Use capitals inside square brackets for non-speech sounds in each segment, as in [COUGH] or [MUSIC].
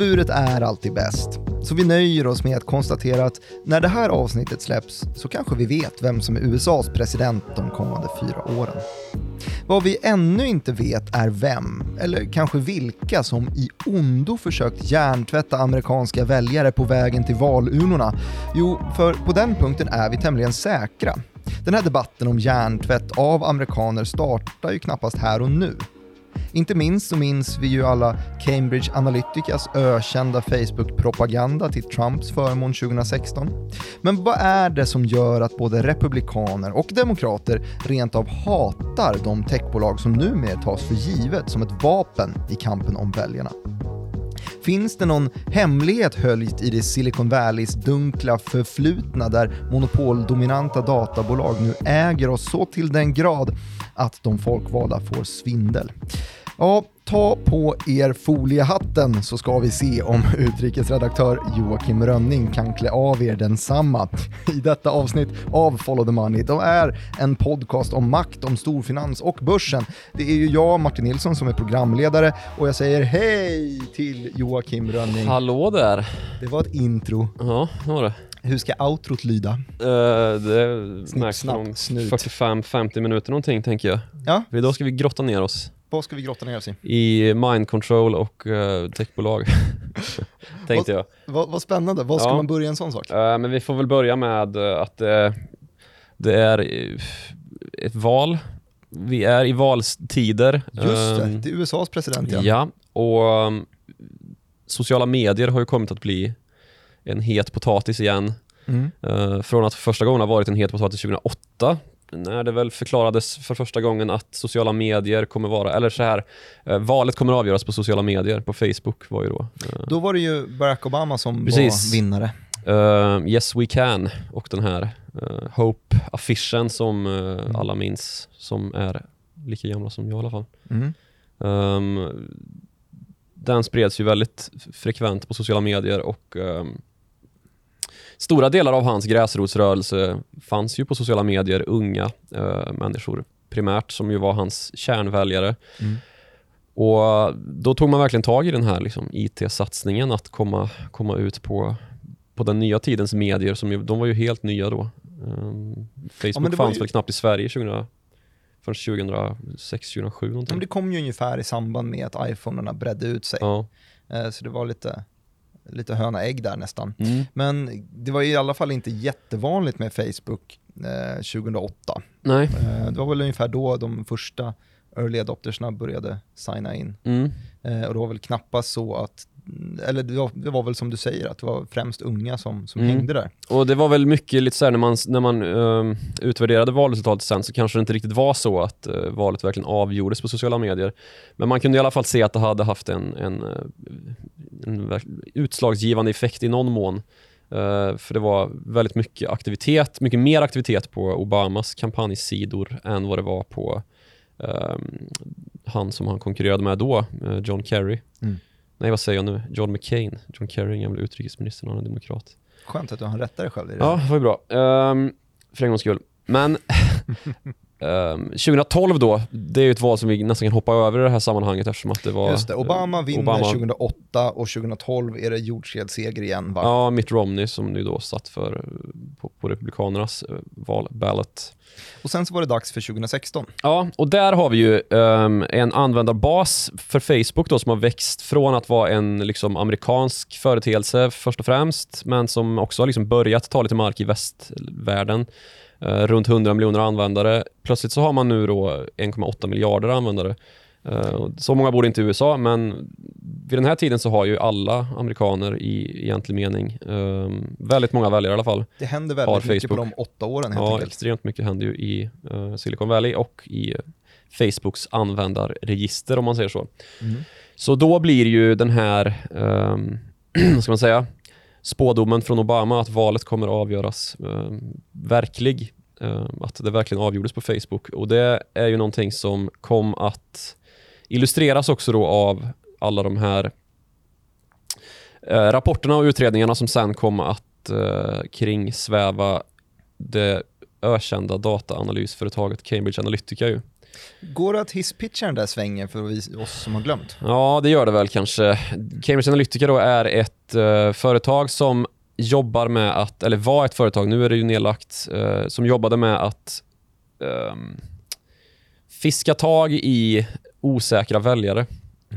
Svuret är alltid bäst. Så vi nöjer oss med att konstatera att när det här avsnittet släpps så kanske vi vet vem som är USAs president de kommande fyra åren. Vad vi ännu inte vet är vem, eller kanske vilka, som i ondo försökt hjärntvätta amerikanska väljare på vägen till valurnorna. Jo, för på den punkten är vi tämligen säkra. Den här debatten om hjärntvätt av amerikaner startar ju knappast här och nu. Inte minst så minns vi ju alla Cambridge Analyticas ökända Facebook-propaganda till Trumps förmån 2016. Men vad är det som gör att både republikaner och demokrater rent av hatar de techbolag som numera tas för givet som ett vapen i kampen om väljarna? Finns det någon hemlighet höljt i det Silicon Valleys dunkla förflutna där monopoldominanta databolag nu äger oss så till den grad att de folkvalda får svindel? Ja, ta på er foliehatten så ska vi se om [LAUGHS] utrikesredaktör Joakim Rönning kan klä av er densamma i detta avsnitt av Follow the Money. De är en podcast om makt, om storfinans och börsen. Det är ju jag, Martin Nilsson, som är programledare och jag säger hej till Joakim Rönning. Hallå där. Det var ett intro. Ja, det var det. Hur ska outrot lyda? Uh, det märks om snut. 45-50 minuter någonting tänker jag. Ja, För idag ska vi grotta ner oss vad ska vi grotta ner oss i? i mind control och uh, techbolag. [LAUGHS] Tänkte jag. Vad, vad spännande, vad ska Ja. man börja en sån sak? Uh, men vi får väl börja med uh, att uh, det är uh, ett val. Vi är i valstider. Just det, Um, det är USAs president igen. Ja, och um, sociala medier har ju kommit att bli en het potatis igen. Mm. Eh, från att första gången har varit en het potatis 2008 när det väl förklarades för första gången att sociala medier kommer vara, eller så här, eh, valet kommer avgöras på sociala medier, på Facebook var ju då. Eh, Då var det ju Barack Obama som Precis. var vinnare. eh, yes we can och den här uh, Hope-affischen som eh, alla minns, som är lika gamla som jag i alla fall. Mm. Ehm, den spreds ju väldigt frekvent på sociala medier och ehm, stora delar av hans gräsrotsrörelse fanns ju på sociala medier, unga eh, människor primärt, som ju var hans kärnväljare. Mm. Och då tog man verkligen tag i den här liksom, IT-satsningen, att komma, komma ut på, på den nya tidens medier, som ju, de var ju helt nya då. Ehm, Facebook var fanns ju- väl knappt i Sverige 2000, förrän 2006, 2007 någonting. Men det kom ju ungefär i samband med att iPhonerna bredde ut sig. Ja. Eh, Så det var lite, lite höna-ägg där nästan. Mm. Men det var i alla fall inte jättevanligt med Facebook eh, 2008. Nej. Eh, det var väl ungefär då de första early adoptersna började signa in. Mm. Eh, och det var väl knappast så att, eller det var, det var väl som du säger, att det var främst unga som, som Mm. hängde där. Och det var väl mycket lite så här när man, när man ehm, utvärderade valresultatet sen så kanske det inte riktigt var så att eh, valet verkligen avgjordes på sociala medier. Men man kunde i alla fall se att det hade haft en, en, eh, en verk- utslagsgivande effekt i någon mån. Eh, för det var väldigt mycket aktivitet, mycket mer aktivitet på Obamas kampanjsidor än vad det var på ehm, han som han konkurrerade med då, John Kerry. Mm. Nej, vad säger jag nu? John McCain. John Kerry, en gammal utrikesminister, han är demokrat. Skönt att du har rättat dig själv i det. Ja, det var ju bra. Um, för en gångs skull. Men [LAUGHS] ehm, 2012 då, det är ju ett val som vi nästan kan hoppa över i det här sammanhanget eftersom att det var... Just det, Obama eh, vinner Obama- 2008 och 2012 är det jordskredsseger igen va? Ja, Mitt Romney som nu då satt för eh, på, på Republikanernas uh, val, ballot. Och sen så var det dags för 2016. Ja, och där har vi ju ehm, en användarbas för Facebook då som har växt från att vara en liksom, amerikansk företeelse först och främst, men som också har liksom börjat ta lite mark i västvärlden. Eh, runt 100 miljoner användare. Plötsligt så har man nu då 1,8 miljarder användare. Eh, så många bor inte i USA, men vid den här tiden så har ju alla amerikaner i egentlig mening, ehm, väldigt många väljare i alla fall, Det händer Har väldigt mycket på Facebook. de åtta åren helt Ja, enkelt. extremt mycket händer ju i eh, Silicon Valley och i Facebooks användarregister om man säger så. Mm. Så då blir ju den här, um, [CLEARS THROAT] vad ska man säga, spådomen från Obama att valet kommer att avgöras eh, verklig. Eh, att det verkligen avgjordes på Facebook. Och det är ju någonting som kom att illustreras också då av alla de här eh, rapporterna och utredningarna som sen kom att eh, kringsväva det ökända dataanalysföretaget Cambridge Analytica. Ju. Går det att hisspitcha den där svängen för oss som har glömt? Ja, det gör det väl kanske. Cambridge Analytica då är ett eh, företag som jobbar med att, eller var ett företag, nu är det ju nedlagt, eh, som jobbade med att ehm, fiska tag i osäkra väljare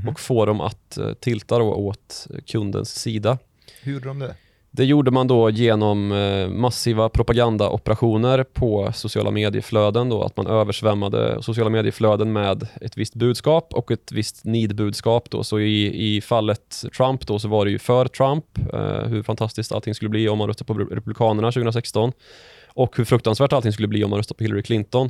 och få dem att eh, tilta då åt kundens sida. Hur gjorde de det? Det gjorde man då genom eh, massiva propagandaoperationer på sociala medieflöden. Då, att man översvämmade sociala medieflöden med ett visst budskap och ett visst nidbudskap. Då. Så i, i fallet Trump då, så var det ju för Trump, eh, hur fantastiskt allting skulle bli om man röstade på Republikanerna 2016 och hur fruktansvärt allting skulle bli om man röstade på Hillary Clinton.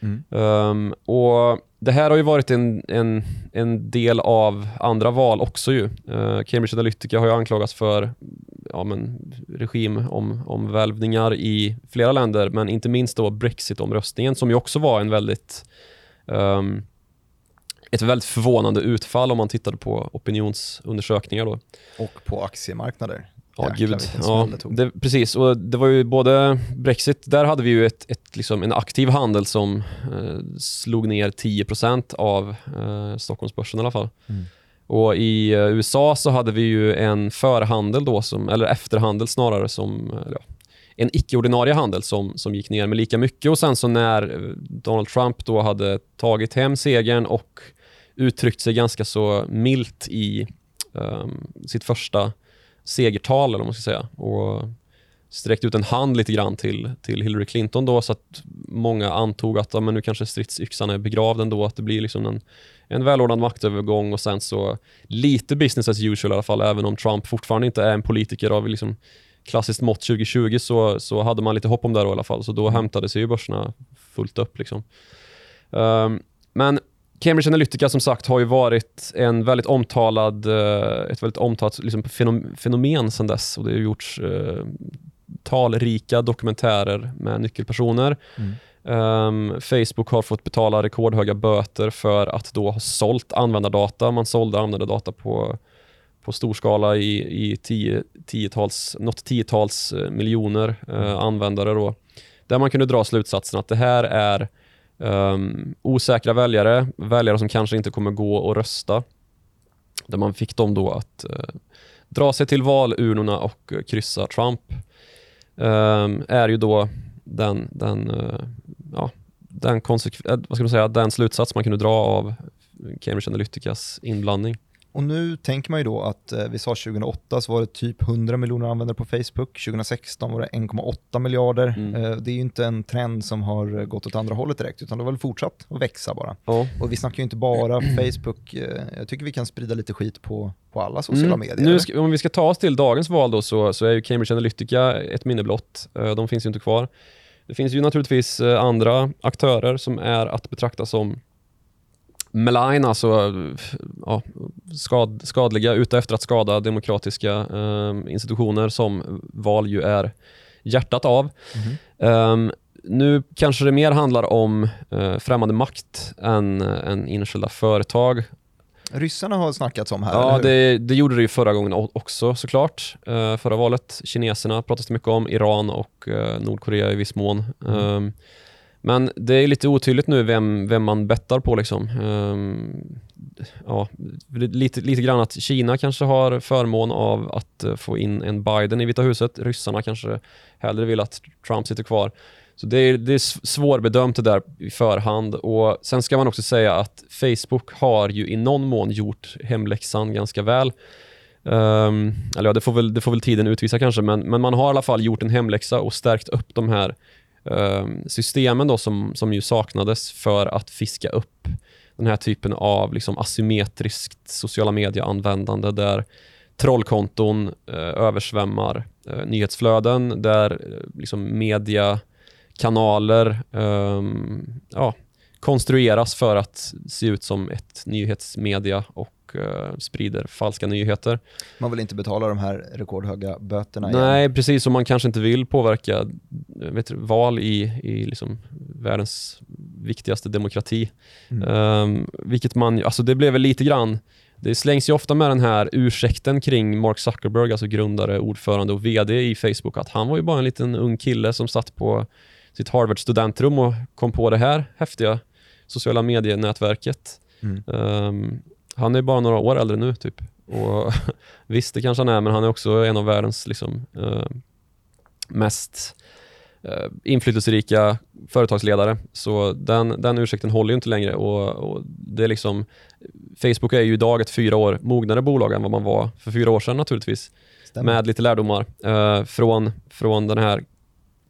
Mm. Um, och det här har ju varit en, en, en del av andra val också. ju. Uh, Cambridge Analytica har ju anklagats för ja, men, regimomvälvningar i flera länder, men inte minst då Brexit-omröstningen som ju också var en väldigt um, ett väldigt förvånande utfall om man tittade på opinionsundersökningar. Då. Och på aktiemarknader. Ja, Jäklar, gud. Ja, det precis. Och det var ju både Brexit, där hade vi ju ett, ett, liksom en aktiv handel som eh, slog ner 10% av eh, Stockholmsbörsen i alla fall. Mm. Och i eh, USA så hade vi ju en förhandel då, som, eller efterhandel snarare, som eh, ja, en icke-ordinarie handel som, som gick ner med lika mycket. Och sen så när eh, Donald Trump då hade tagit hem segern och uttryckt sig ganska så milt i ehm, sitt första segertal, eller vad man ska säga. Och sträckt ut en hand lite grann till, till Hillary Clinton då, så att många antog att ja, men nu kanske stridsyxan är begravd ändå, att det blir liksom en, en välordnad maktövergång och sen så lite business as usual i alla fall, även om Trump fortfarande inte är en politiker av liksom klassiskt mått 2020 så, så hade man lite hopp om det då i alla fall, så då hämtade sig ju börserna fullt upp. Liksom. Um, men Cambridge Analytica som sagt har ju varit en väldigt omtalad, eh, ett väldigt omtalat liksom, fenom- fenomen sedan dess och det har gjorts eh, talrika dokumentärer med nyckelpersoner. Mm. Ehm, Facebook har fått betala rekordhöga böter för att då ha sålt användardata. Man sålde användardata på, på stor skala i, i tio, tiotals, något tiotals eh, miljoner eh, användare. Då, där man kunde dra slutsatsen att det här är Um, osäkra väljare, väljare som kanske inte kommer gå och rösta. Där man fick dem då att uh, dra sig till valurnorna och uh, kryssa Trump. Um, är ju då den, den, uh, ja, den, vad ska man säga, den slutsats man kunde dra av Cambridge Analyticas inblandning. Och nu tänker man ju då att eh, vi sa 2008 så var det typ 100 miljoner användare på Facebook, 2016 var det 1,8 miljarder. Mm. Eh, det är ju inte en trend som har gått åt andra hållet direkt, utan det har väl fortsatt att växa bara. Ja. Och vi snackar ju inte bara Facebook, eh, jag tycker vi kan sprida lite skit på, på alla sociala Mm. medier. Ska, om vi ska ta oss till dagens val då, så, så är ju Cambridge Analytica ett minne blott. De finns ju inte kvar. Det finns ju naturligtvis andra aktörer som är att betrakta som malign, alltså eh, ja, skad, skadliga, ute efter att skada demokratiska eh, institutioner som val ju är hjärtat av. Mhm. Ehm, nu kanske det mer handlar om uh, främmande makt än, än enskilda företag. Ryssarna har snackats om här, Ja, det, det gjorde det ju förra gången också såklart. Uh, förra valet. Kineserna pratas det mycket om, Iran och uh, Nordkorea i viss mån. Mm. Um, men det är lite otydligt nu vem, vem man bettar på. Liksom. Um, ja, lite, lite grann att Kina kanske har förmån av att eh, få in en Biden i Vita huset. Ryssarna kanske hellre vill att Trump sitter kvar. Så det är, det är svårbedömt det där i förhand. Och Sen ska man också säga att Facebook har ju i någon mån gjort hemläxan ganska väl. Um, eller ja, det får, väl, det får väl tiden utvisa kanske, men, men man har i alla fall gjort en hemläxa och stärkt upp de här Ehm, systemen då som, som ju saknades för att fiska upp den här typen av liksom asymmetriskt sociala medieanvändande där trollkonton eh, översvämmar eh, nyhetsflöden, där eh, liksom mediakanaler ehm, ja, konstrueras för att se ut som ett nyhetsmedia och eh, sprider falska nyheter. Man vill inte betala de här rekordhöga böterna igen. Nej, precis. som man kanske inte vill påverka eh, vet val i, i liksom världens viktigaste demokrati. Mm. Um, vilket man, alltså det blev väl lite grann, det slängs ju ofta med den här ursäkten kring Mark Zuckerberg, alltså grundare, ordförande och VD i Facebook, att han var ju bara en liten ung kille som satt på sitt Harvard studentrum och kom på det här häftiga sociala medienätverket. Mm. Um, han är bara några år äldre nu typ. Och [LAUGHS] visst, det kanske han är, men han är också en av världens liksom, uh, mest uh, inflytelserika företagsledare. Så den, den ursäkten håller ju inte längre. Och, och, det är liksom, Facebook är ju idag ett fyra år mognare bolag än vad man var för fyra år sedan naturligtvis. Stämmer. Med lite lärdomar uh, från, från den här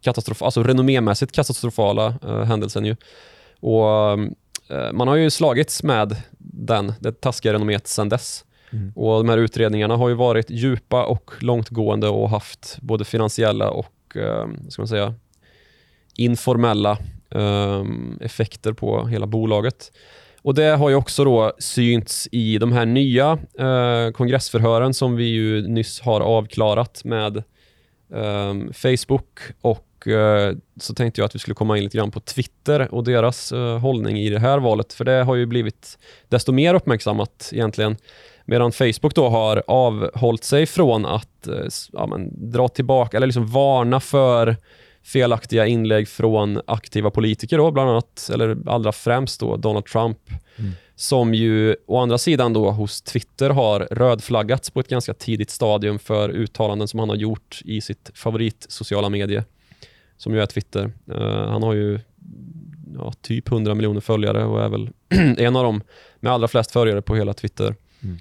katastrof, alltså renommémässigt katastrofala händelsen. Ju. Och man har ju slagits med den, det taskiga renomméet sedan dess. Mm. Och De här utredningarna har ju varit djupa och långtgående och haft både finansiella och eh, ska man säga, informella eh, effekter på hela bolaget. Och Det har ju också då synts i de här nya eh, kongressförhören som vi ju nyss har avklarat med eh, Facebook och eh, så tänkte jag att vi skulle komma in lite grann på Twitter och deras eh, hållning i det här valet, för det har ju blivit desto mer uppmärksammat egentligen. Medan Facebook då har avhållit sig från att eh, ja, men, dra tillbaka eller liksom varna för felaktiga inlägg från aktiva politiker, då, bland annat, eller allra främst då Donald Trump, Mm. som ju å andra sidan då hos Twitter har rödflaggats på ett ganska tidigt stadium för uttalanden som han har gjort i sitt favorit sociala medie, som ju är Twitter. Uh, han har ju ja, typ 100 miljoner följare och är väl [CLEARS THROAT] en av dem med allra flest följare på hela Twitter. Mm.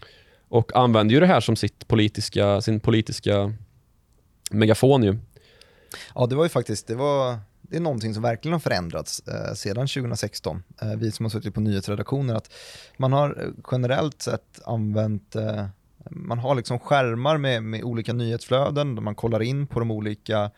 Och använder ju det här som sitt politiska, sin politiska megafon ju. Ja, det var ju faktiskt, det var, det är någonting som verkligen har förändrats eh, sedan 2016. Eh, vi som har suttit på nyhetsredaktioner, att man har eh, generellt sett använt, eh, man har liksom skärmar med, med olika nyhetsflöden, där man kollar in på de olika eh,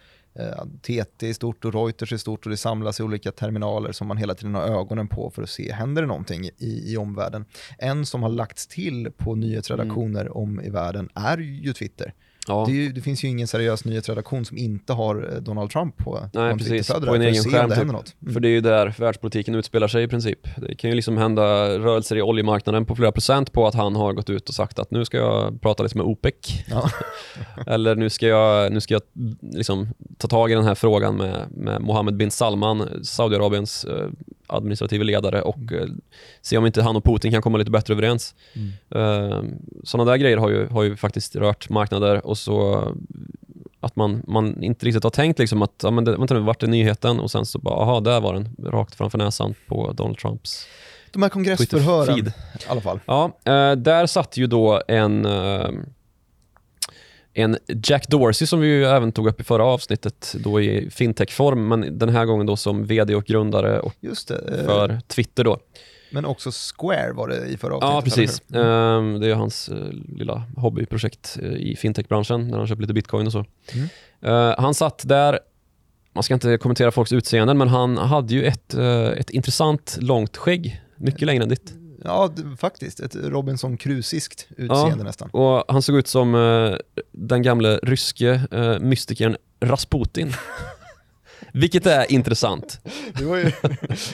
TT är stort och Reuters är stort och det samlas i olika terminaler som man hela tiden har ögonen på för att se, händer det någonting i, i omvärlden? En som har lagts till på nyhetsredaktioner om i världen är ju Twitter. Ja. Det, ju, det, finns ju ingen seriös nyhetsredaktion som inte har eh, Donald Trump på Nej, precis. På en egen skärm. det Typ. Mm. För det är ju där världspolitiken utspelar sig i princip. Det kan ju liksom hända rörelser i oljemarknaden på flera procent på att han har gått ut och sagt att nu ska jag prata lite med OPEC. Ja. [LAUGHS] Eller nu ska jag, nu ska jag liksom ta tag i den här frågan med, med Mohammed bin Salman, Saudiarabiens administrativa ledare och eh, se om inte han och Putin kan komma lite bättre överens. Mm. Eh, sådana där grejer har ju, har ju faktiskt rört marknader och så att man, man inte riktigt har tänkt liksom att, ja, men det, vänta nu, vart är nyheten? Och sen så bara, aha, där var den, rakt framför näsan på Donald Trumps. De här kongressförhören i alla fall. Ja, eh, där satt ju då en, eh, en Jack Dorsey som vi ju även tog upp i förra avsnittet, då i fintech-form, men den här gången då som vd och grundare och det. eh, för Twitter då. Men också Square var det i förra avsnittet. Ja, precis. Mm. Ehm, det är hans eh, lilla hobbyprojekt eh, i fintech-branschen, när han köper lite bitcoin och så. Mm. Han satt där, man ska inte kommentera folks utseenden, men han hade ju ett, ett intressant långt skägg, mycket längre än ditt. Ja, faktiskt. Ett Robinson Crusoeskt utseende nästan. Och han såg ut som eh, den gamle ryske eh, mystikern Rasputin. [LAUGHS] Vilket är intressant. Det var ju [LAUGHS]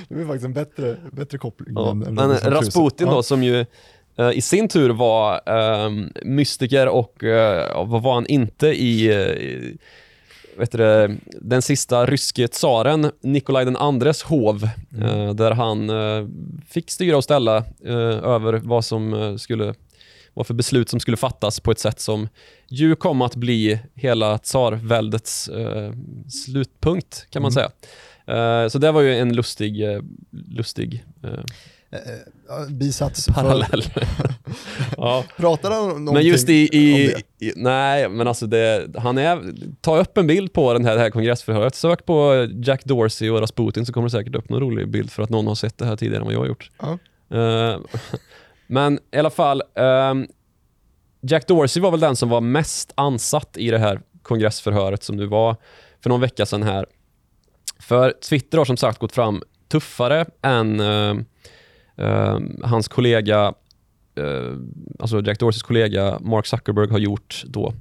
det var faktiskt en bättre, bättre koppling. Ja. än- än Men. Rasputin då Ja. som ju eh, i sin tur var ehm, mystiker och eh, vad var han inte i, eh, i vet du, den sista ryske tsaren Nikolaj den andres hov Mm. eh, där han eh, fick styra och ställa eh, över vad som skulle vad för beslut som skulle fattas på ett sätt som ju kom att bli hela tsarväldets eh, slutpunkt kan man Mm. säga. Eh, så det var ju en lustig, eh, lustig eh, Eh, bisats parallell. [LAUGHS] ja. Pratade han någonting Men just i, i, i nej men alltså det, han är, ta upp en bild på den här, det här kongressförhöret, sök på Jack Dorsey och Rasputin så kommer det säkert upp någon rolig bild för att någon har sett det här tidigare än vad jag har gjort. Ja. Eh, [LAUGHS] men i alla fall, ehm, Jack Dorsey var väl den som var mest ansatt i det här kongressförhöret som nu var för någon vecka sedan här. För Twitter har som sagt gått fram tuffare än eh, eh, hans kollega, eh, alltså Jack Dorseys kollega Mark Zuckerberg har gjort då.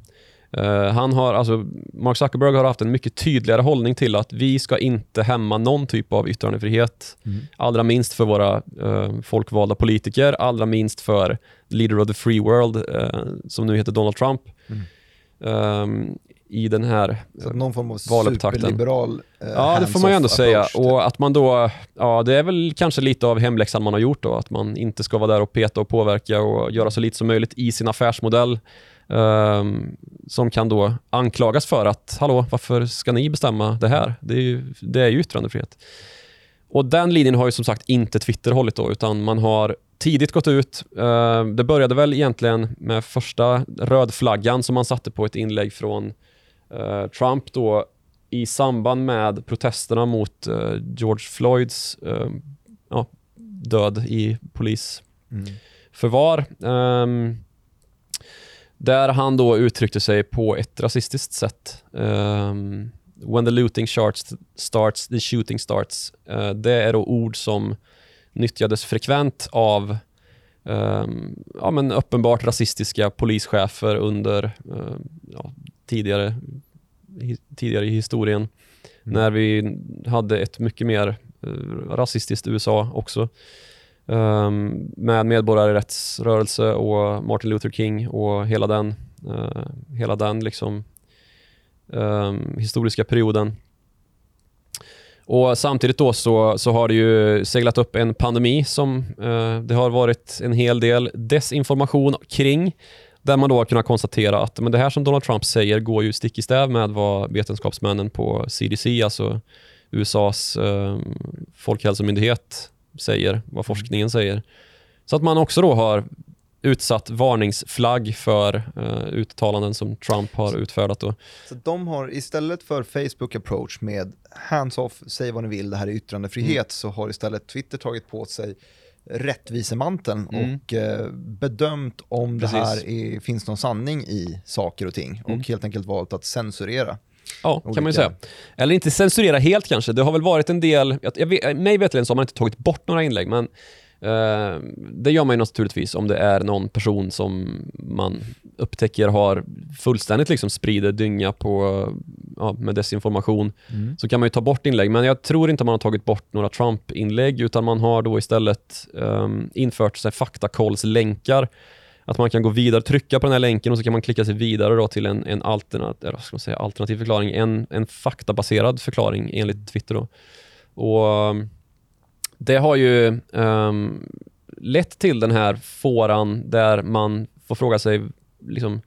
Eh, han har, alltså, Mark Zuckerberg har haft en mycket tydligare hållning till att vi ska inte hämma någon typ av yttrandefrihet. Mm. Allra minst för våra eh, folkvalda politiker, allra minst för leader of the free world, som nu heter Donald Trump. Mm. um, i den här Så någon form av valupptakten. superliberal eh, Ja, det får man ju ändå säga. approach, typ. Och att man då, ja det är väl kanske lite av hemläxan man har gjort då, att man inte ska vara där och peta och påverka och göra så lite som möjligt i sin affärsmodell. ehm, som kan då anklagas för att, hallå, varför ska ni bestämma det här? Det är ju, det är ju yttrandefrihet. Och den linjen har ju som sagt inte Twitter hållit då, utan man har tidigt gått ut. eh, det började väl egentligen med första rödflaggan som man satte på ett inlägg från eh, Trump då i samband med protesterna mot eh, George Floyds eh, ja, död i polisförvar. Mm. Ehm, där han då uttryckte sig på ett rasistiskt sätt. Ehm, When the looting starts, starts the shooting starts. Eh, det är då ord som nyttjades frekvent av ehm, ja, men uppenbart rasistiska polischefer under eh, ja, tidigare, hi, tidigare i historien. När vi hade ett mycket mer eh, rasistiskt USA också. Um, med medborgarrättsrörelse och Martin Luther King och hela den, eh, hela den liksom, ehm, historiska perioden. Och Samtidigt då så, så har det ju seglat upp en pandemi som eh, det har varit en hel del desinformation kring. Där man då har kunnat konstatera att men det här som Donald Trump säger går ju stick i stäv med vad vetenskapsmännen på CDC, alltså USAs eh, folkhälsomyndighet, säger, vad forskningen säger. Så att man också då har utsatt varningsflagg för eh, uttalanden som Trump har utfärdat. Då. Så de har istället för Facebook approach med hands-off, säg vad ni vill, det här är yttrandefrihet, Mm. så har istället Twitter tagit på sig rättvisemanteln Mm. och eh, bedömt om Precis. det här är, finns någon sanning i saker och ting Mm. och helt enkelt valt att censurera. Ja, kan man ju Olika- säga. Eller inte censurera helt kanske. Det har väl varit en del, jag, jag mig veterligen så har man inte tagit bort några inlägg, men det gör man ju naturligtvis om det är någon person som man upptäcker har fullständigt liksom sprider dynga på, ja, med desinformation. Så kan man ju ta bort inlägg, men jag tror inte man har tagit bort några Trump-inlägg, utan man har då istället um, infört faktakollslänkar att man kan gå vidare, trycka på den här länken och så kan man klicka sig vidare då till en, en alternat, eller vad ska man säga, alternativ förklaring, en, en faktabaserad förklaring enligt Twitter. Då. Och um, Det har ju um, lett till den här fåran där man får fråga sig liksom,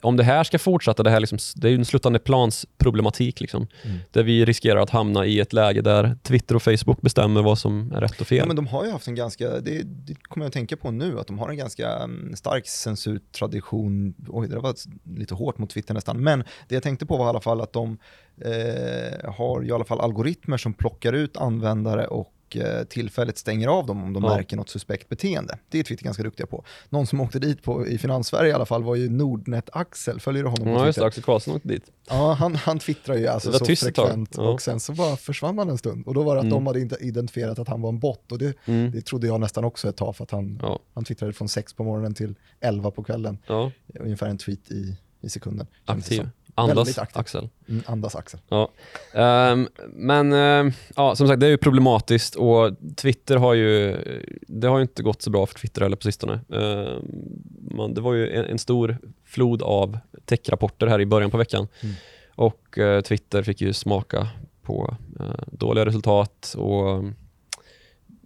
om det här ska fortsätta, det, här liksom, det är ju en sluttande plans problematik liksom, Mm. där vi riskerar att hamna i ett läge där Twitter och Facebook bestämmer vad som är rätt och fel. Ja, men de har ju haft en ganska, det, det kommer jag att tänka på nu, att de har en ganska mm, stark censurtradition. Oj, det var lite hårt mot Twitter nästan. Men det jag tänkte på var i alla fall att de eh, har i alla fall algoritmer som plockar ut användare och eh, tillfälligt stänger av dem om de Ja. märker något suspekt beteende. Det är Twitter ganska duktiga på. Någon som åkte dit på, i Finanssverige i alla fall var ju Nordnet-Axel, följer du honom på Ja, just det. Axel Karlsson åkte dit. Ja, han, han twittrar ju alltså så frekvent Ja. och sen så bara försvann han en stund. Och då var det att Mm. de hade inte identifierat att han var en bot och det, Mm. det trodde jag nästan också ett tag för att han, Ja. han twittrade från 6 på morgonen till 11 på kvällen. Ungefär en tweet i, i sekunden. aktiv. Andas. Axel. Mm, andas Axel. Ja. Ehm, men ehm, ja, som sagt, det är ju problematiskt och Twitter har ju, det har ju inte gått så bra för Twitter heller på sistone. Ehm, man, det var ju en, en stor flod av techrapporter här i början på veckan Mm. och eh, Twitter fick ju smaka på eh, dåliga resultat och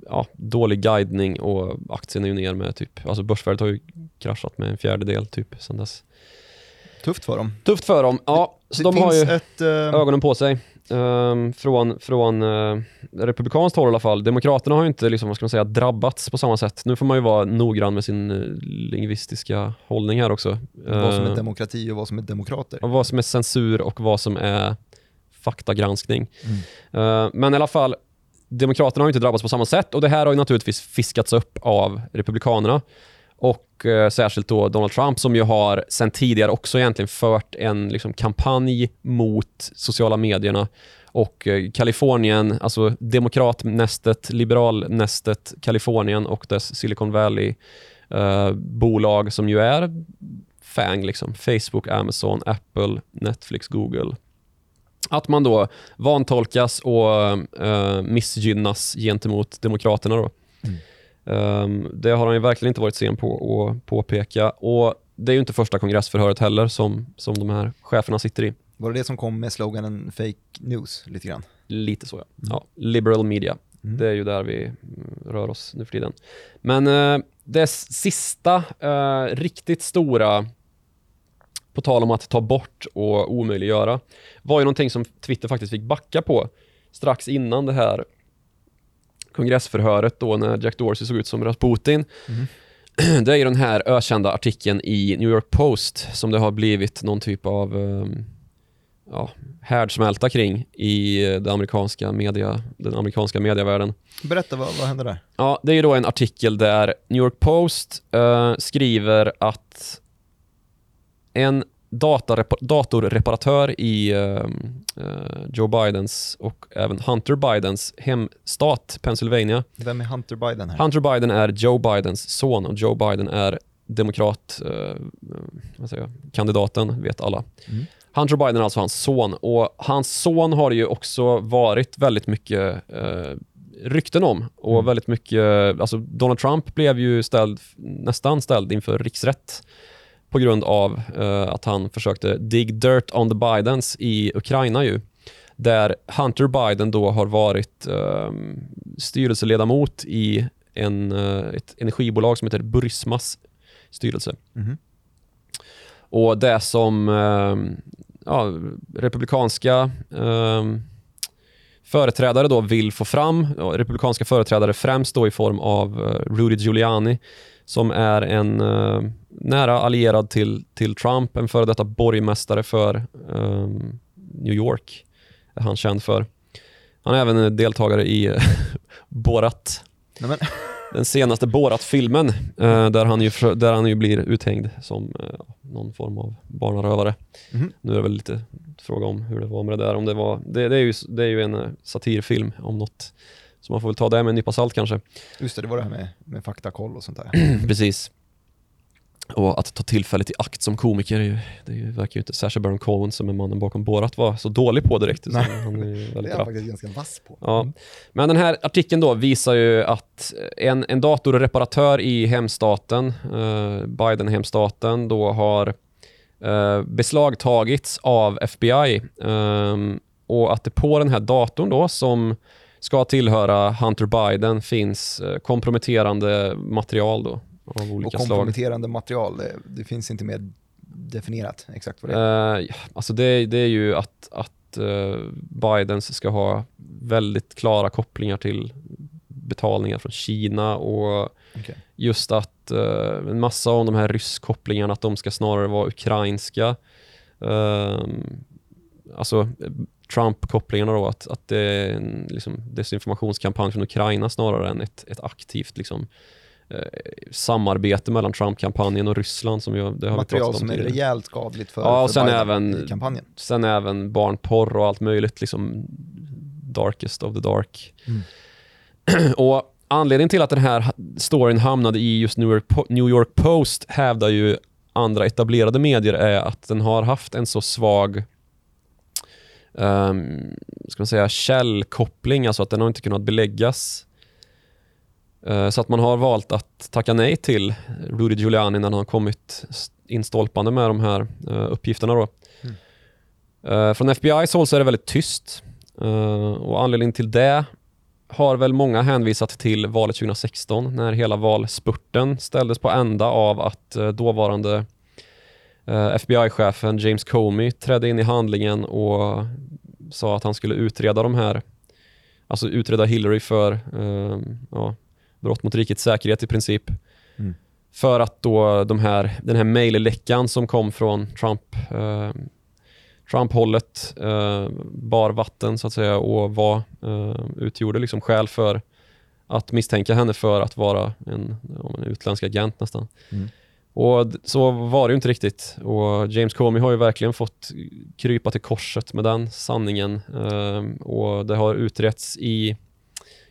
ja, dålig guidning och aktien är ju ner med typ, alltså börsvärdet har ju kraschat med en fjärdedel typ sedan dess. Tufft för dem. Tufft för dem. Ja, så det de har ju ett... eh, ögonen på sig. Ehm, från från uh, republikanskt håll i alla fall. Demokraterna har ju inte liksom, vad ska man säga, drabbats på samma sätt. Nu får man ju vara noggrann med sin uh, lingvistiska hållning här också. vad som är demokrati och vad som är demokrater. vad som är censur och vad som är faktagranskning. Mm. Men i alla fall, Demokraterna har ju inte drabbats på samma sätt och det här har ju naturligtvis fiskats upp av Republikanerna. Och eh, särskilt då Donald Trump som ju har sen tidigare också egentligen fört en liksom, kampanj mot sociala medierna och eh, Kalifornien, alltså demokratnästet, liberalnästet Kalifornien och dess Silicon Valley eh, bolag som ju är FANG, liksom, Facebook, Amazon, Apple, Netflix, Google. Att man då vantolkas och eh, missgynnas gentemot demokraterna. Då. Mm. Ehm, det har han ju verkligen inte varit sen på att påpeka. Och det är ju inte första kongressförhöret heller som, som de här cheferna sitter i. Var det det som kom med sloganen fake news lite grann? Lite så ja. ja liberal media. Mm. Det är ju där vi mm, rör oss nu för tiden. Men eh, det sista eh, riktigt stora, på tal om att ta bort och omöjliggöra, var ju någonting som Twitter faktiskt fick backa på strax innan det här kongressförhöret då när Jack Dorsey såg ut som Rasputin. Mm. [CLEARS THROAT] Det är ju den här ökända artikeln i New York Post som det har blivit någon typ av um, ja, härdsmälta kring i det amerikanska media, den amerikanska medievärlden. Berätta, vad, vad hände där? Ja, det är ju då en artikel där New York Post uh, skriver att en datorreparatör i uh, uh, Joe Bidens och även Hunter Bidens hemstat Pennsylvania. Vem är Hunter Biden här? Hunter Biden är Joe Bidens son och Joe Biden är demokrat, vad säger jag, kandidaten, vet alla. Mm. Hunter Biden är alltså hans son och hans son har ju också varit väldigt mycket eh, rykten om och Mm. väldigt mycket, alltså Donald Trump blev ju ställd, nästan ställd inför riksrätt på grund av eh, att han försökte dig dirt on the Bidens i Ukraina ju. Där Hunter Biden då har varit eh, styrelseledamot i en, eh, ett energibolag som heter Burismas styrelse. Mhm. Och det som eh, ja, republikanska eh, företrädare då vill få fram, ja, republikanska företrädare främst då i form av eh, Rudy Giuliani som är en eh, nära allierad till, till Trump, en före detta borgmästare för eh, New York, är han känd för. Han är även en deltagare i [LAUGHS] Borat, Nej, den senaste Borat-filmen eh, där, han ju, där han ju blir uthängd som eh, någon form av barnarövare. Mhm. Nu är det väl lite fråga om hur det var med det där. Om det, var, det, det, är, ju, det är ju en eh, satirfilm om något. Så man får väl ta det med en nypa salt kanske. just det, det var det här med, med faktakoll och sånt där. [CLEARS THROAT] Precis. Och att ta tillfället i akt som komiker, är ju, det är ju, verkar ju inte Sacha Baron Cohen som är mannen bakom Borat vara så dålig på direkt. Nej. han är ju [LAUGHS] Det väldigt är rapp. han faktiskt ganska vass på. Ja. Mm. Men den här artikeln då visar ju att en, en datorreparatör i hemstaten, eh, Biden-hemstaten, då har eh, beslagtagits av FBI. ehm, och att det på den här datorn då, som ska tillhöra Hunter Biden, finns eh, komprometterande material då, av Och olika slag. material, det, det finns inte mer definierat exakt vad det är. Ja, alltså det, det är ju att, att eh, Bidens ska ha väldigt klara kopplingar till betalningar från Kina och Okej. just att eh, en massa av de här rysskopplingarna, att de ska snarare vara ukrainska. Ehm, alltså Trump-kopplingarna då, att, att det är en liksom, desinformationskampanj från Ukraina snarare än ett, ett aktivt liksom, samarbete mellan Trump-kampanjen och Ryssland som vi, har- det har vi Material pratat om som är tidigare. rejält skadligt för, Ja, och för sen även- i kampanjen. Sen även barnporr och allt möjligt, liksom darkest of the dark. Mm. [CLEARS THROAT] och anledningen till att den här storyn hamnade i just New York, Po- New York Post hävdar ju andra etablerade medier är att den har haft en så svag um, ska man säga, källkoppling, alltså att den har inte kunnat beläggas. Eh, så att man har valt att tacka nej till Rudy Giuliani när han har kommit instolpande med de här eh, uppgifterna. Då. Mm. Eh, från FBI's håll så är det väldigt tyst och anledningen till det har väl många hänvisat till valet 2016 när hela valspurten ställdes på ända av att dåvarande FBI-chefen James Comey trädde in i handlingen och sa att han skulle utreda de här, alltså utreda Hillary för ja, brott mot rikets säkerhet i princip. Mm. För att då de här, den här mejlläckan som kom från Trump eh, Trump-hållet eh, bar vatten så att säga och var, eh, utgjorde liksom skäl för att misstänka henne för att vara en, en utländsk agent nästan. Mm. Och så var det ju inte riktigt. Och James Comey har ju verkligen fått krypa till korset med den sanningen. Ehm, och det har utretts i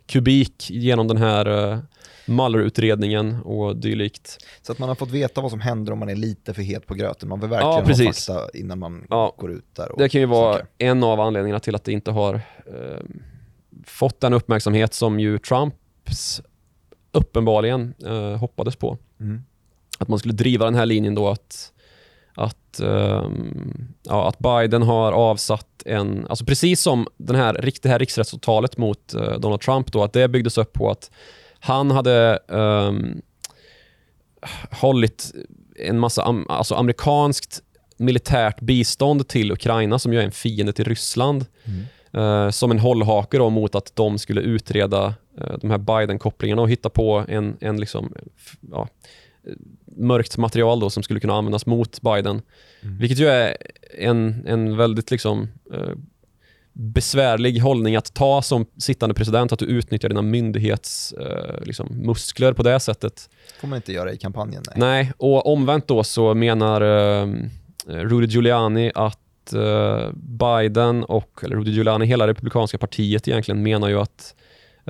kubik genom den här uh, Mueller-utredningen och dylikt. Så att man har fått veta vad som händer om man är lite för het på gröten. Man vill verkligen Ja, ha precis. fakta innan man Ja. går ut där. Och Det kan ju vara snackar. en av anledningarna till att det inte har eh, fått den uppmärksamhet som ju Trumps uppenbarligen eh, hoppades på. Mm. att man skulle driva den här linjen då att, att, um, ja, att Biden har avsatt en, alltså precis som den här, det här riksrättsåtalet mot uh, Donald Trump då, att det byggdes upp på att han hade um, hållit en massa am, alltså amerikanskt militärt bistånd till Ukraina som ju är en fiende till Ryssland. Mm. Uh, som en hållhake då mot att de skulle utreda uh, de här Biden-kopplingarna och hitta på en, en liksom, ja, mörkt material då som skulle kunna användas mot Biden. Mm. Vilket ju är en, en väldigt liksom, uh, besvärlig hållning att ta som sittande president, att du utnyttjar dina myndighetsmuskler liksom, på det sättet. får man inte göra i kampanjen. Nej, nej och omvänt då så menar Rudy Giuliani att uh, Biden och, eller Rudy Giuliani, hela republikanska partiet egentligen menar ju att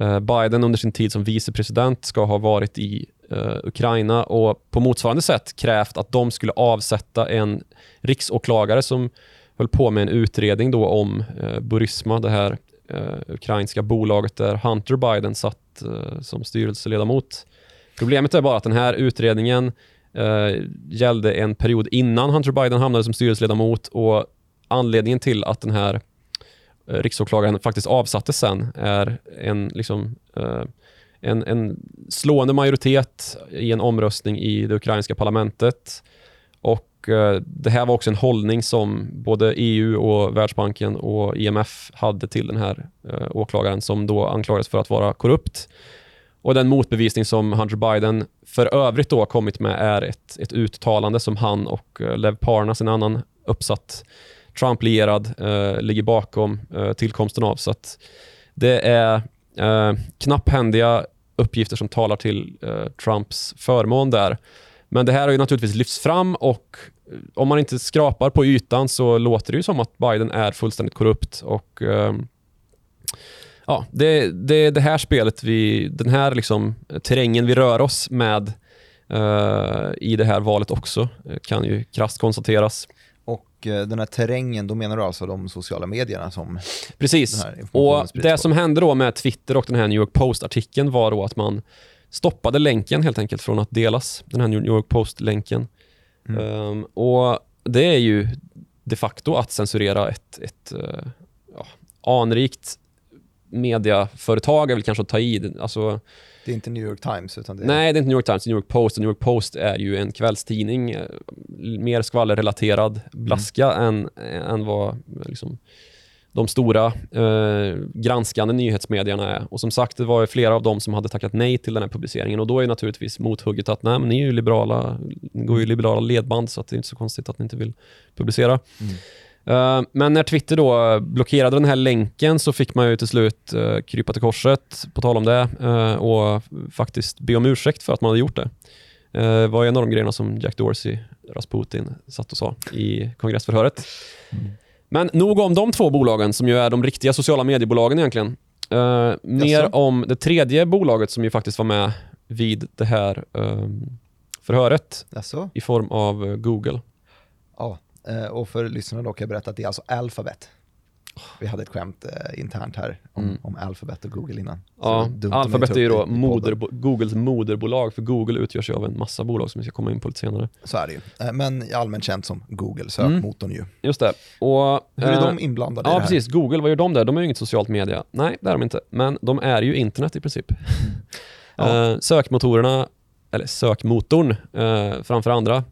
uh, Biden under sin tid som vicepresident ska ha varit i Eh, Ukraina och på motsvarande sätt krävt att de skulle avsätta en riksåklagare som höll på med en utredning då om eh, Burisma, det här eh, ukrainska bolaget där Hunter Biden satt som styrelseledamot. Problemet är bara att den här utredningen gällde en period innan Hunter Biden hamnade som styrelseledamot och anledningen till att den här riksåklagaren faktiskt avsattes sen är en, liksom, en, en slående majoritet i en omröstning i det ukrainska parlamentet. Och eh, Det här var också en hållning som både EU, och Världsbanken och IMF hade till den här eh, åklagaren som då anklagades för att vara korrupt. Och Den motbevisning som Hunter Biden för övrigt då har kommit med är ett, ett uttalande som han och eh, Lev Parnas, en annan uppsatt Trump-lierad, eh, ligger bakom eh, tillkomsten av. Så det är eh, knapphändiga uppgifter som talar till eh, Trumps förmån där. Men det här har ju naturligtvis lyfts fram och eh, om man inte skrapar på ytan så låter det ju som att Biden är fullständigt korrupt och eh, ja, det, det det här spelet, vi, den här liksom, eh, terrängen vi rör oss med eh, i det här valet också, eh, kan ju krasst konstateras. Och uh, den här terrängen, då menar du alltså de sociala medierna som Precis, och det som hände då med Twitter och den här New York Post-artikeln var då att man stoppade länken helt enkelt från att delas, den här New York Post-länken. Mm. Um, och det är ju de facto att censurera ett, ett uh, ja, anrikt mediaföretag är väl kanske att ta i. Alltså, det är inte New York Times? Utan det är... Nej, det är inte New York Times, New York Post. Och New York Post är ju en kvällstidning, eh, mer skvallerrelaterad blaska mm. än, än vad liksom, de stora eh, granskande nyhetsmedierna är. Och som sagt, det var flera av dem som hade tackat nej till den här publiceringen och då är naturligtvis mothugget att nej, men ni är ju liberala, ni går ju liberala ledband så att det är inte så konstigt att ni inte vill publicera. Mm. Eh, men när Twitter då blockerade den här länken så fick man ju till slut uh, krypa till korset, på tal om det, uh, och faktiskt be om ursäkt för att man hade gjort det. Det var en av de grejerna som Jack Dorsey, Rasputin, satt och sa i kongressförhöret. Mm. Men nog om de två bolagen som ju är de riktiga sociala mediebolagen egentligen. mer om det tredje bolaget som ju faktiskt var med vid det här um, förhöret Jaså? i form av Google. Ja, Eh, och för lyssnarna då kan jag berätta att det är alltså Alphabet. Vi hade ett skämt eh, internt här om, mm. om Alphabet och Google innan. Ja, Alphabet är ju då moder, Googles moderbolag, för Google utgörs ju av en massa bolag som vi ska komma in på lite senare. Så är det ju, eh, men allmänt känt som Google, sökmotorn mm. ju. Just det. Och, Hur är eh, de inblandade ja, i det här? precis. Google, vad gör de där? De är ju inget socialt media. Nej, det är de inte. Men de är ju internet i princip. [LAUGHS] ja. eh, sökmotorerna, eller sökmotorn eh, framför andra,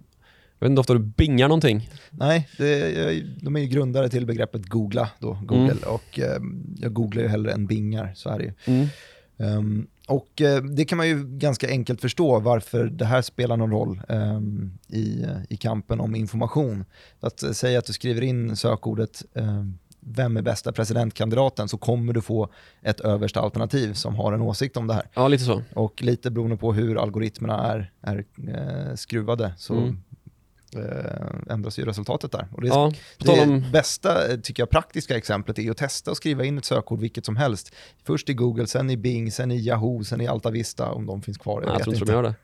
jag vet inte ofta du bingar någonting. Nej, det, de är ju grundare till begreppet googla då, Google. Mm. Och eh, jag googlar ju hellre än bingar, så är det ju. Mm. Um, och eh, det kan man ju ganska enkelt förstå varför det här spelar någon roll um, i, i kampen om information. Att uh, säga att du skriver in sökordet um, vem är bästa presidentkandidaten så kommer du få ett översta alternativ som har en åsikt om det här. Ja, lite så. Och lite beroende på hur algoritmerna är, är eh, skruvade så mm eh, ändras ju resultatet där. Och det, Ja, det om... bästa, eh, tycker jag, praktiska exemplet är att testa att skriva in ett sökord vilket som helst. Först i Google, sen i Bing, sen i Yahoo, sen i Alta Vista om de finns kvar. Nej, [LAUGHS] jag tror inte de gör det.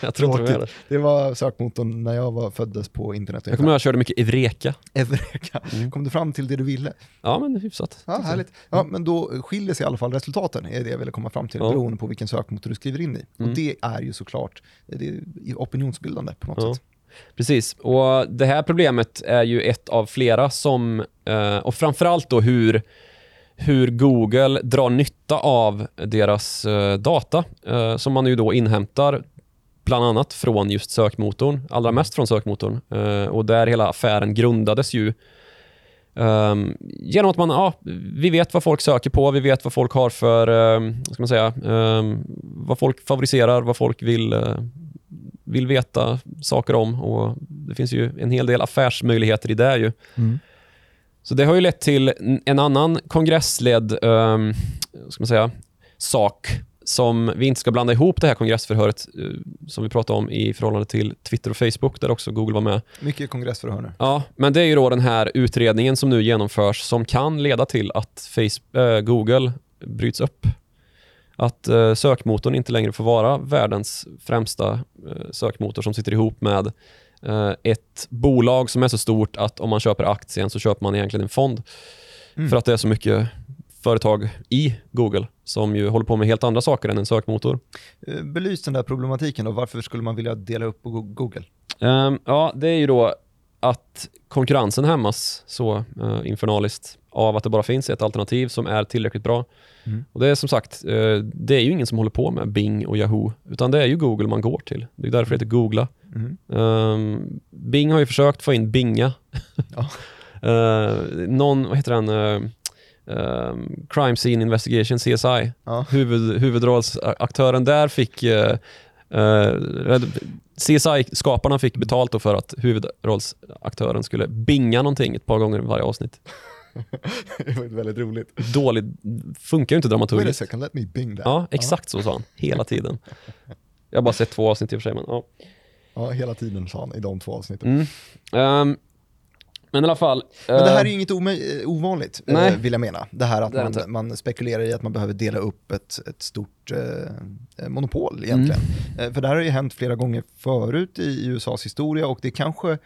jag tror inte de det. Det var sökmotorn när jag var, föddes på internet. Jag kommer ihåg att jag körde mycket Evreka. Eureka. Mm. Kom du fram till det du ville? Ja, men hyfsat. Ja, härligt. Ja, men då skiljer sig i alla fall resultaten, är det jag ville komma fram till, Ja. beroende på vilken sökmotor du skriver in i. Mm. Och det är ju såklart det är opinionsbildande på något Ja. sätt. Precis, och det här problemet är ju ett av flera som, eh, och framförallt då hur, hur Google drar nytta av deras eh, data eh, som man ju då inhämtar bland annat från just sökmotorn, allra mest från sökmotorn. Och där hela affären grundades ju Um, genom att man, ja, vi vet vad folk söker på, vi vet vad folk har för, um, vad ska man säga, um, vad folk favoriserar, vad folk vill, vill veta saker om och det finns ju en hel del affärsmöjligheter i det ju. Så det har ju lett till en- annan kongressledd um, ska man säga, sak som vi inte ska blanda ihop det här kongressförhöret eh, som vi pratade om i förhållande till Twitter och Facebook där också Google var med. Mycket kongressförhör nu. Ja, men det är ju då den här utredningen som nu genomförs som kan leda till att face, eh, Google bryts upp. Att eh, sökmotorn inte längre får vara världens främsta eh, sökmotor som sitter ihop med eh, ett bolag som är så stort att om man köper aktien så köper man egentligen en fond. Mm. För att det är så mycket företag i Google som ju håller på med helt andra saker än en sökmotor. Belys den där problematiken och varför skulle man vilja dela upp Google? Ehm, ja, det är ju då att konkurrensen hämmas så uh, infernaliskt av att det bara finns ett alternativ som är tillräckligt bra. Mm. Och det är som sagt, eh, det är ju ingen som håller på med Bing och Yahoo, utan det är ju Google man går till. Det är därför det heter Googla. Mm. Ehm, Bing har ju försökt få in Binga. Ja. [LAUGHS] Eh, någon, vad heter den? eh, ehm, Crime Scene Investigation, CSI. Ja. Huvud, huvudrollsaktören där fick eh, eh, CSI-skaparna fick betalt för att huvudrollsaktören skulle binga någonting ett par gånger i varje avsnitt. [LAUGHS] det var väldigt roligt. Dåligt, funkar ju inte Wait a dramaturgiskt. second, let me bing that. Ja, exakt så sa han. Hela tiden. Jag har bara sett två avsnitt i och för sig, men ja. Ja, hela tiden sa han i de två avsnitten. Mm. Ehm, men i alla fall. Men det här eh, är ju inget eh, ovanligt, Nej. eh, vill jag mena. Det här att Det man, man spekulerar i att man behöver dela upp ett, ett stort eh, monopol egentligen. Mm. För det här har ju hänt flera gånger förut i USAs historia och det kanske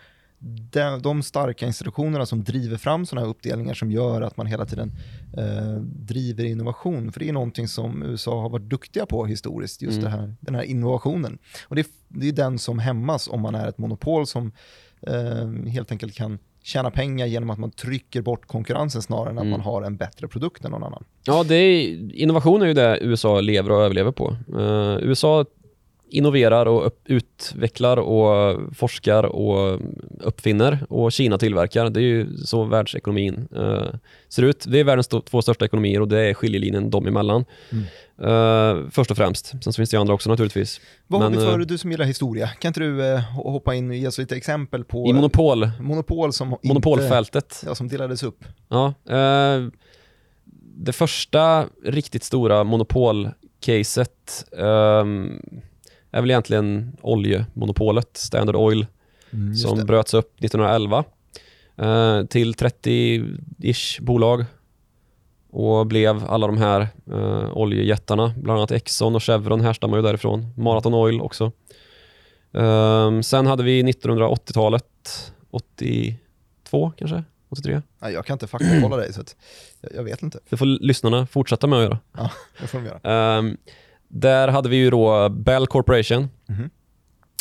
de, de starka institutionerna som driver fram sådana här uppdelningar som gör att man hela tiden eh, driver innovation. För det är någonting som USA har varit duktiga på historiskt, just Mm. det här, den här innovationen. Och det, är- det är den som hämmas om man är ett monopol som eh, helt enkelt kan tjäna pengar genom att man trycker bort konkurrensen snarare än att Mm. man har en bättre produkt än någon annan. Ja, det är, innovation är ju det USA lever och överlever på. Eh, USA innoverar och utvecklar och forskar och uppfinner och Kina tillverkar. Det är ju så världsekonomin eh, ser ut. Det är världens två största ekonomier och det är skiljelinjen dem emellan. Mm. Eh, först och främst. Sen så finns det ju andra också naturligtvis. Vad Men, har vi för, eh, du som gillar historia, kan inte du eh, hoppa in och ge oss lite exempel på I monopol, monopol som inte, monopolfältet. ja, som delades upp? Ja, det första riktigt stora monopolcaset ehm, är väl egentligen oljemonopolet, Standard Oil, Just som det. bröts upp 1911 eh, till 30-ish bolag och blev alla de här eh, oljejättarna, bland annat Exxon och Chevron härstammar ju därifrån. Marathon Oil också. Ehm, sen hade vi 1980-talet, 82 kanske, 83. Nej, jag kan inte faktakolla dig så jag, jag vet inte. Det får lyssnarna fortsätta med att göra. Ja, det får de göra. Där hade vi ju då Bell Corporation Mhm.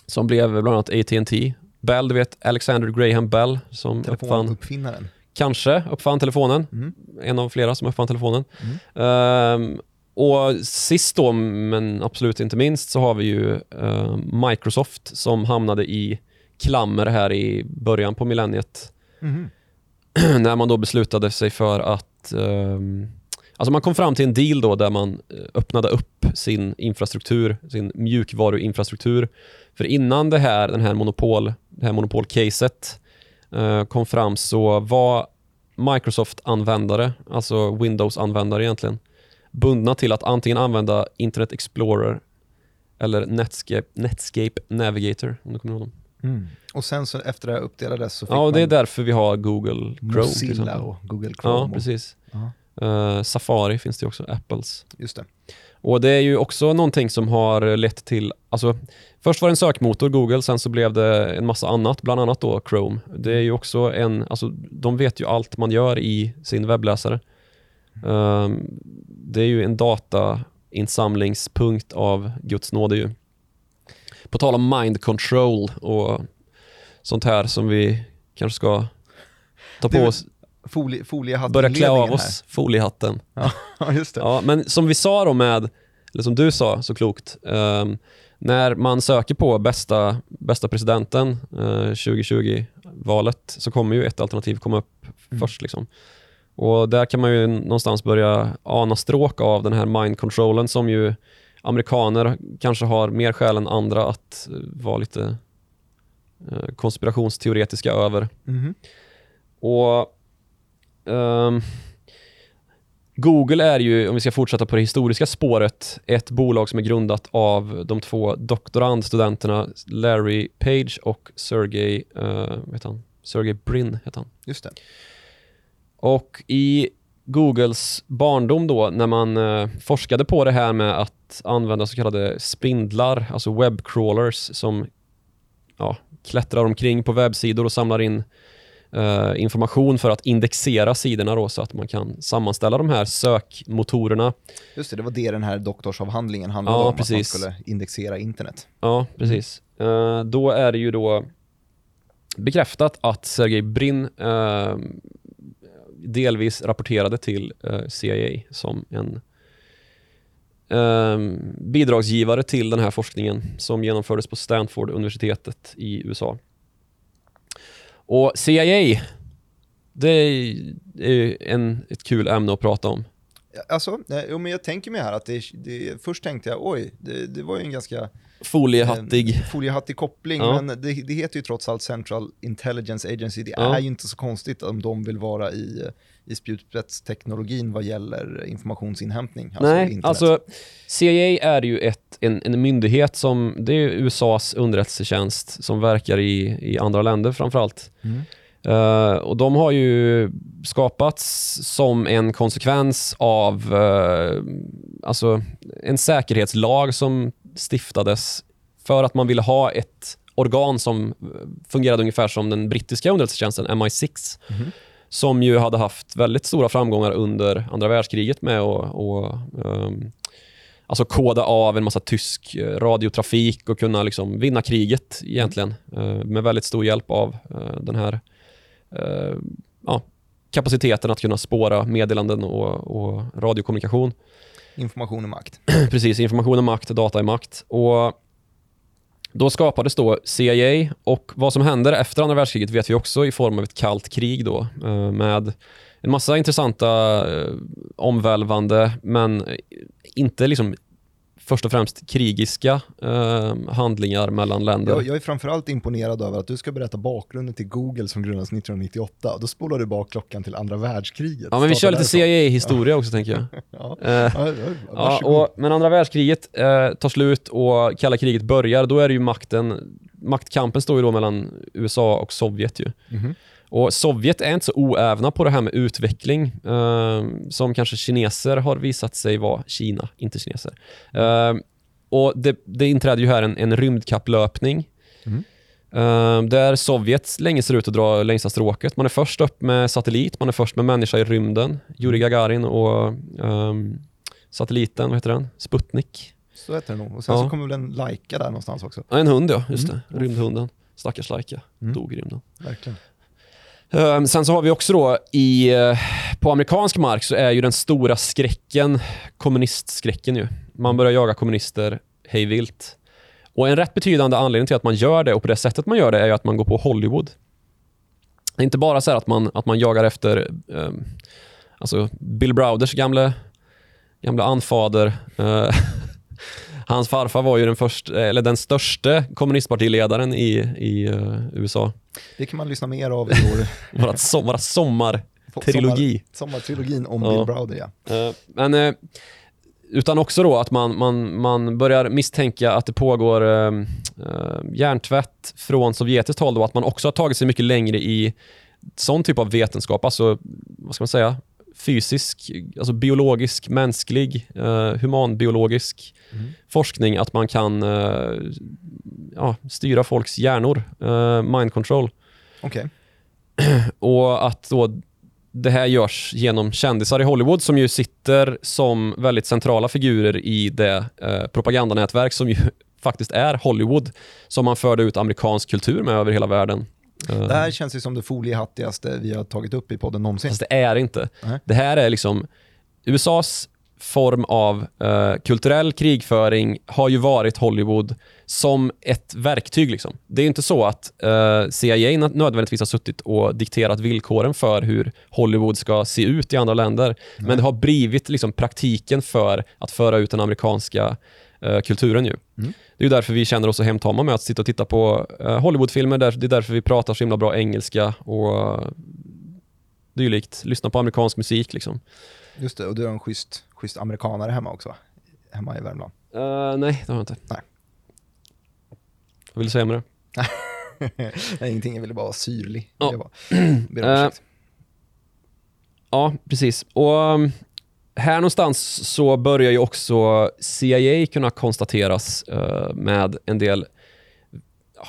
som blev bland annat AT&T. Bell, du vet Alexander Graham Bell som uppfann, Telefonuppfinnaren. kanske uppfann telefonen. Mm. En av flera som uppfann telefonen. Mm. Ehm, och sist då, men absolut inte minst, så har vi ju eh, Microsoft som hamnade i klammer här i början på millenniet Mhm. [CLEARS THROAT] när man då beslutade sig för att ehm, Alltså man kom fram till en deal då där man eh, öppnade upp sin infrastruktur, sin mjukvaruinfrastruktur. För innan det här, den här monopol, det här monopolcaset eh, kom fram så var Microsoft-användare, alltså Windows-användare egentligen, bundna till att antingen använda Internet Explorer eller Netscape, Netscape Navigator, om du kommer ihåg dem. Mm. Och sen så efter det här uppdelades så fick Ja, och det är man därför vi har Google Chrome Mozilla och Google Chrome. Ja, precis. Ja, Eh, Safari finns det också, Apples. just det. Och det är ju också någonting som har lett till, alltså först var det en sökmotor, Google, sen så blev det en massa annat, bland annat då Chrome. Det är ju också en, alltså de vet ju allt man gör i sin webbläsare. Ehm, det är ju en datainsamlingspunkt av Guds nåde ju. På tal om mind control och sånt här som vi kanske ska ta på oss, Folie, foliehatt börja klä av oss foliehatten. Här. [LAUGHS] Ja, just det. Ja, men som vi sa då med, eller som du sa så klokt, ehm, när man söker på bästa, bästa presidenten eh, 2020-valet så kommer ju ett alternativ komma upp Mm. först. Liksom. Och där kan man ju någonstans börja ana stråk av den här mind controlen som ju amerikaner kanske har mer skäl än andra att eh, vara lite eh, konspirationsteoretiska över. Mhm. Och ehm, Google är ju, om vi ska fortsätta på det historiska spåret, ett bolag som är grundat av de två doktorandstudenterna Larry Page och Sergey, uh, vet han? Sergey Brin heter han. Just det. Och i Googles barndom då, när man eh, forskade på det här med att använda så kallade spindlar, alltså webbcrawlers som ja, klättrar omkring på webbsidor och samlar in eh, information för att indexera sidorna då, så att man kan sammanställa de här sökmotorerna. Just det, det var det den här doktorsavhandlingen handlade Ja, om, att man precis. skulle indexera internet. Ja, precis. Eh, då är det ju då bekräftat att Sergej Brin eh, delvis rapporterade till eh, CIA som en eh, bidragsgivare till den här forskningen som genomfördes på Stanford-universitetet i USA. Och CIA, det är en, ett kul ämne att prata om. Alltså, eh, jo, men jag tänker mig här att det, det, först tänkte jag oj, det, det var ju en ganska Foliehattig. eh, foliehattig koppling, Ja. men det, det heter ju trots allt Central Intelligence Agency. Det Ja. är ju inte så konstigt om de vill vara i, i spjutspetsteknologin vad gäller informationsinhämtning. Alltså Nej, internet. alltså CIA är ju ett, en, en myndighet som, det är USAs underrättelsetjänst som verkar i, i andra länder framförallt. Mm. Eh, och de har ju skapats som en konsekvens av eh, alltså en säkerhetslag som stiftades för att man ville ha ett organ som fungerade ungefär som den brittiska underrättelsetjänsten MI6 Mhm. Som ju hade haft väldigt stora framgångar under andra världskriget med att och, ehm, alltså koda av en massa tysk eh, radiotrafik och kunna liksom vinna kriget egentligen eh, med väldigt stor hjälp av eh, den här eh, ja, kapaciteten att kunna spåra meddelanden och, och radiokommunikation. Information och makt. [CLEARS THROAT] Precis, information är makt, data är makt. Och då skapades då CIA och vad som händer efter andra världskriget vet vi också i form av ett kallt krig då eh, med en massa intressanta, eh, omvälvande, men inte liksom först och främst krigiska eh, handlingar mellan länder. Jag, jag är framförallt imponerad över att du ska berätta bakgrunden till Google som grundades 1998. Då spolar du bak klockan till andra världskriget. ja, men vi kör lite. CIA-historia också tänker jag. [LAUGHS] Ja. Eh, Ja, och, men andra världskriget eh, tar slut och kalla kriget börjar. Då är det ju makten, maktkampen står ju då mellan USA och Sovjet ju. Mhm. Och Sovjet är inte så oävna på det här med utveckling eh, som kanske kineser har visat sig vara, Kina, inte kineser. Eh, och det, det inträder ju här en, en rymdkapplöpning Mm. eh, där Sovjet länge ser ut att dra längsta stråket. Man är först upp med satellit, man är först med människa i rymden, Yuri Gagarin och ehm, satelliten, vad heter den? Sputnik. Så heter det nog. Och sen Ja. så kommer väl en Laika där någonstans också. Ja, en hund ja, just Mm. det. Rymdhunden. Stackars Laika, Mm. dog i rymden. Verkligen. Ehm, sen så har vi också då i, eh, på amerikansk mark så är ju den stora skräcken kommunistskräcken ju. Man börjar jaga kommunister hej vilt. Och en rätt betydande anledning till att man gör det och på det sättet man gör det är ju att man går på Hollywood. Det är inte bara så här att man, att man jagar efter ehm, alltså Bill Browders gamla, gamla anfader. Eh, [LAUGHS] hans farfar var ju den, först, eller den största kommunistpartiledaren i, i eh, USA. Det kan man lyssna mer av i vår [LAUGHS] Våra, som, våra sommar. Trilogi. Sommar, sommartrilogin om Ja. Bill Browder, ja. Eh, men eh, utan också då att man, man, man börjar misstänka att det pågår eh, hjärntvätt från sovjetiskt håll då, att man också har tagit sig mycket längre i sån typ av vetenskap, alltså vad ska man säga, fysisk, alltså biologisk, mänsklig, eh, humanbiologisk Mm. forskning, att man kan eh, ja, styra folks hjärnor, eh, mind control. Okej. [CLEARS THROAT] Och att då det här görs genom kändisar i Hollywood som ju sitter som väldigt centrala figurer i det eh, propagandanätverk som ju [LAUGHS] faktiskt är Hollywood, som man förde ut amerikansk kultur med över hela världen. Eh, Det här känns ju som det foliehattigaste vi har tagit upp i podden någonsin. Fast det är inte. Nej. Det här är liksom USAs form av eh, kulturell krigföring har ju varit Hollywood som ett verktyg. Liksom. Det är inte så att eh, CIA nö- nödvändigtvis har suttit och dikterat villkoren för hur Hollywood ska se ut i andra länder. Men det har blivit liksom, praktiken för att föra ut den amerikanska kulturen. Ju. Mm. Det är ju därför vi känner oss så hemtama med att sitta och titta på eh, Hollywoodfilmer. Det är därför vi pratar så himla bra engelska och eh, dylikt. Lyssna på amerikansk musik. Liksom. Just det, och du har en schysst, schysst amerikanare hemma också, hemma i Värmland. Eh, nej, det har jag inte. Nej. Vad vill du säga med det? [LAUGHS] Nej, Ingenting, jag ville bara vara syrlig. Ja. Eh, ursäkt. [CLEARS THROAT] Ja, precis. Och um, här någonstans så börjar ju också CIA kunna konstateras eh, med en del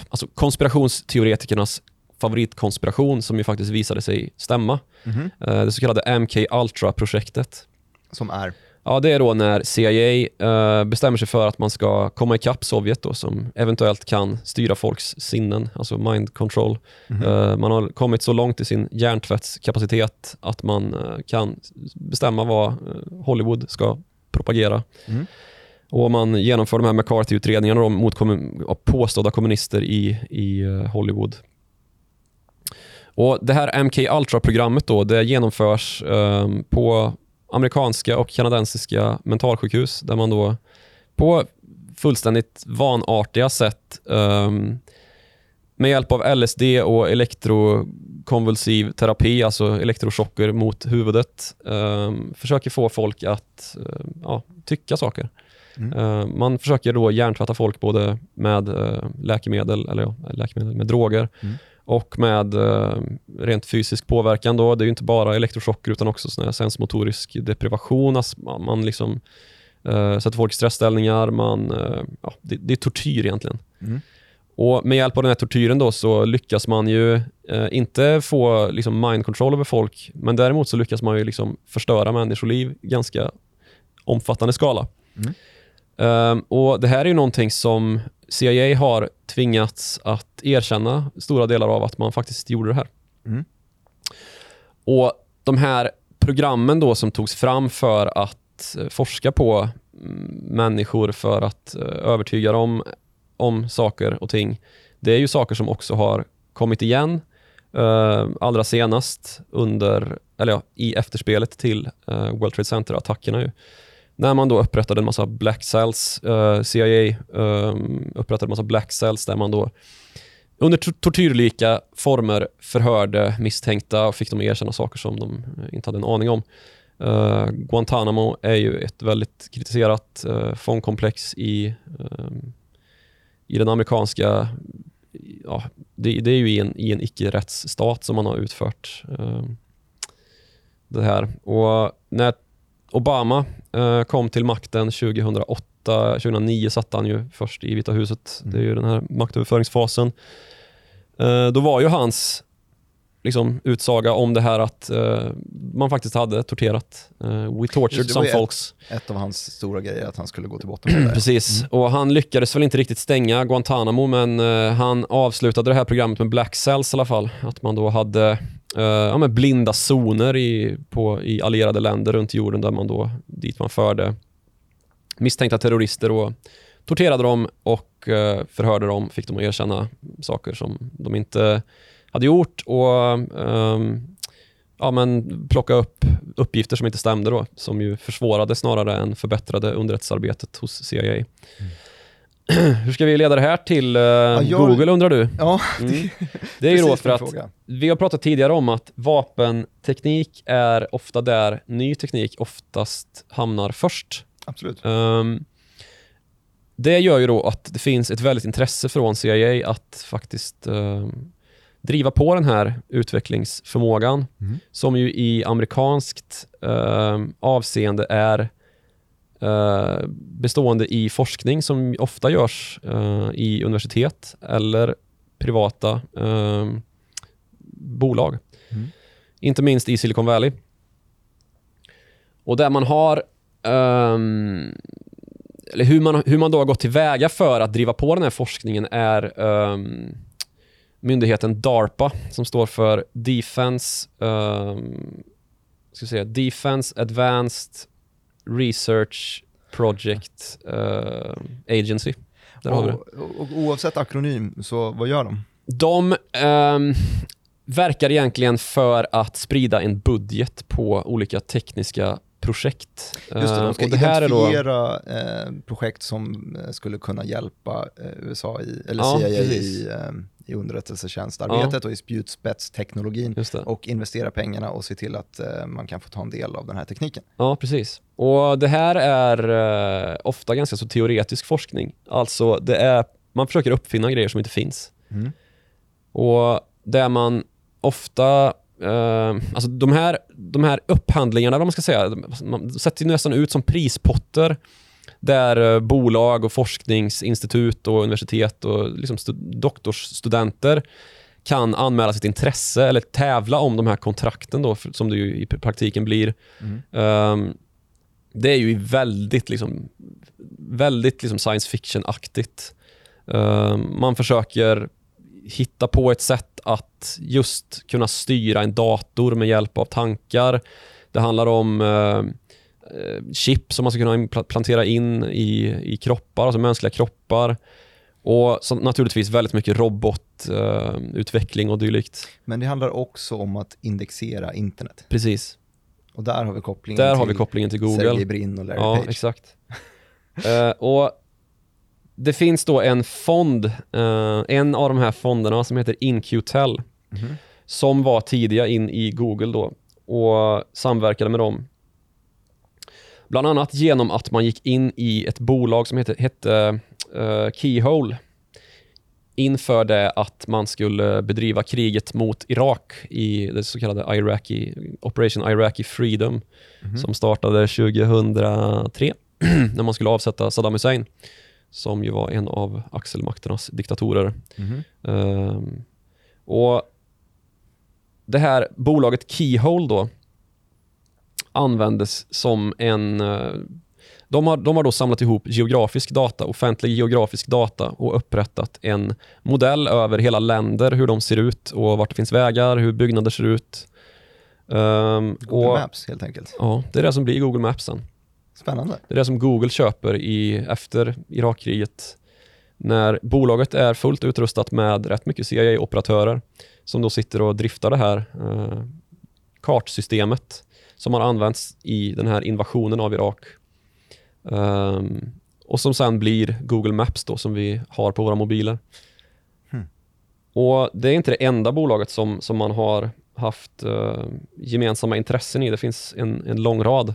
alltså konspirationsteoretikernas favoritkonspiration som ju faktiskt visade sig stämma. Mhm. Eh, det så kallade MK Ultra-projektet. Som är, Ja, det är då när CIA eh, bestämmer sig för att man ska komma ikapp Sovjet då, som eventuellt kan styra folks sinnen, alltså mind control. Mhm. Eh, man har kommit så långt i sin hjärntvättskapacitet att man eh, kan bestämma vad eh, Hollywood ska propagera. Mm. Och man genomför de här McCarthy-utredningarna mot kommun- påstådda kommunister i, i eh, Hollywood. Och Det här MK Ultra-programmet då, det genomförs eh, på amerikanska och kanadensiska mentalsjukhus där man då på fullständigt vanartiga sätt ehm, med hjälp av LSD och elektrokonvulsiv terapi, alltså elektrochocker mot huvudet, ehm, försöker få folk att eh, ja, tycka saker. Mm. Eh, man försöker då hjärntvätta folk både med eh, läkemedel, eller ja, läkemedel, med droger Mm. Och med eh, rent fysisk påverkan. Då. Det är ju inte bara elektrochocker utan också sån sensmotorisk deprivation. Alltså man, man liksom, eh, sätter folk i stressställningar. Man, eh, ja, det, det är tortyr egentligen. Mm. Och Med hjälp av den här tortyren då så lyckas man ju eh, inte få liksom, mind control över folk, men däremot så lyckas man ju liksom förstöra människoliv i ganska omfattande skala. Mm. Ehm, och Det här är ju någonting som CIA har tvingats att erkänna stora delar av att man faktiskt gjorde det här. Mm. Och De här programmen då som togs fram för att eh, forska på mm, människor för att eh, övertyga dem om saker och ting. Det är ju saker som också har kommit igen eh, allra senast under, eller ja, i efterspelet till eh, World Trade Center-attackerna. Ju. När man då upprättade en massa black cells, eh, CIA um, ehm, upprättade en massa black cells där man då under tortyrlika former förhörde misstänkta och fick dem att erkänna saker som de eh, inte hade en aning om. Uh, Guantanamo är ju ett väldigt kritiserat uh, fångkomplex i, um, i den amerikanska... Ja, det, det är ju i en, i en icke-rättsstat som man har utfört ehm, det här. Och när Obama kom till makten 2008, 2009 satt han ju först i Vita huset. Det är ju den här maktöverföringsfasen. Eh, då var ju hans liksom, utsaga om det här att eh, man faktiskt hade torterat. Eh, we tortured Just some ju folks. ett av hans stora grejer, att han skulle gå till botten med det. [CLEARS THROAT] Precis, och han lyckades väl inte riktigt stänga Guantanamo men eh, han avslutade det här programmet med Black Cells i alla fall. Att man då hade eh, ja, men blinda zoner i, på, i allierade länder runt jorden där man då, dit man förde misstänkta terrorister och torterade dem och eh, förhörde dem, fick dem att erkänna saker som de inte hade gjort och ehm, ja, men plocka upp uppgifter som inte stämde då, som ju försvårade snarare än förbättrade underrättelsearbetet hos CIA. Mm. [CLEARS THROAT] Hur ska vi leda det här till eh, jag- Google undrar du? Ja, Mm. [LAUGHS] Det är ju då för att fråga. vi har pratat tidigare om att vapenteknik är ofta där ny teknik oftast hamnar först. Absolut. Um, det gör ju då att det finns ett väldigt intresse från CIA att faktiskt um, driva på den här utvecklingsförmågan Mm. som ju i amerikanskt um, avseende är uh, bestående i forskning som ofta görs uh, i universitet eller privata um, bolag. Mm. Inte minst i Silicon Valley. Och där man har ehm, eller hur man, hur man då har gått tillväga för att driva på den här forskningen är ehm, myndigheten DARPA som står för Defense, um, ska säga, Defense Advanced Research Project eh, Agency. Där har vi det. Och, och, oavsett akronym, så vad gör de? De ehm, verkar egentligen för att sprida en budget på olika tekniska projekt. Just det, Eh, de ska och det är då, identifiera eh, projekt som eh, skulle kunna hjälpa eh, USA i, eller Ja, CIA i, eh, i underrättelsetjänstarbetet och i spjutspetsteknologin och investera pengarna och se till att eh, man kan få ta en del av den här tekniken. Ja, precis. Och det här är eh, ofta ganska så teoretisk forskning. Alltså, det är, man försöker uppfinna grejer som inte finns. Mm. Och där man ofta, eh, alltså de här, de här upphandlingarna, vad man ska säga, man sätter ju nästan ut som prispotter där eh, bolag och forskningsinstitut och universitet och liksom stu- doktorsstudenter kan anmäla sitt intresse eller tävla om de här kontrakten då, som det ju i praktiken blir. Mm. Ehm, det är ju väldigt, liksom, väldigt liksom science fiction-aktigt. Ehm, man försöker hitta på ett sätt att just kunna styra en dator med hjälp av tankar. Det handlar om eh, eh, chip som man ska kunna plantera in i, i kroppar, alltså mänskliga kroppar. Och så naturligtvis väldigt mycket robotutveckling eh, och dylikt. Men det handlar också om att indexera internet. Precis. Och där har vi kopplingen Där till har vi kopplingen till Google. Sergey Brin och Larry Ja, Page. exakt. [LAUGHS] Eh, och Det finns då en fond, eh, en av de här fonderna som heter InQtel, Mhm. som var tidiga in i Google då och samverkade med dem. Bland annat genom att man gick in i ett bolag som hette, hette eh, Keyhole inför det att man skulle bedriva kriget mot Irak i det så kallade Iraqi, Operation Iraqi Freedom Mhm. som startade 2003 [CLEARS THROAT] när man skulle avsätta Saddam Hussein som ju var en av axelmakternas diktatorer. Mhm. Ehm, och Det här bolaget Keyhole då användes som en... eh, de har, de har då samlat ihop geografisk data, offentlig geografisk data och upprättat en modell över hela länder, hur de ser ut och vart det finns vägar, hur byggnader ser ut. Ehm, Google och, Maps helt enkelt. Ja, det är det som blir Google Maps sen. Spännande. Det är det som Google köper i, efter Irakkriget. När bolaget är fullt utrustat med rätt mycket CIA-operatörer som då sitter och driftar det här eh, kartsystemet som har använts i den här invasionen av Irak. Ehm, och som sen blir Google Maps då som vi har på våra mobiler. Hmm. Och Det är inte det enda bolaget som, som man har haft eh, gemensamma intressen i. Det finns en, en lång rad.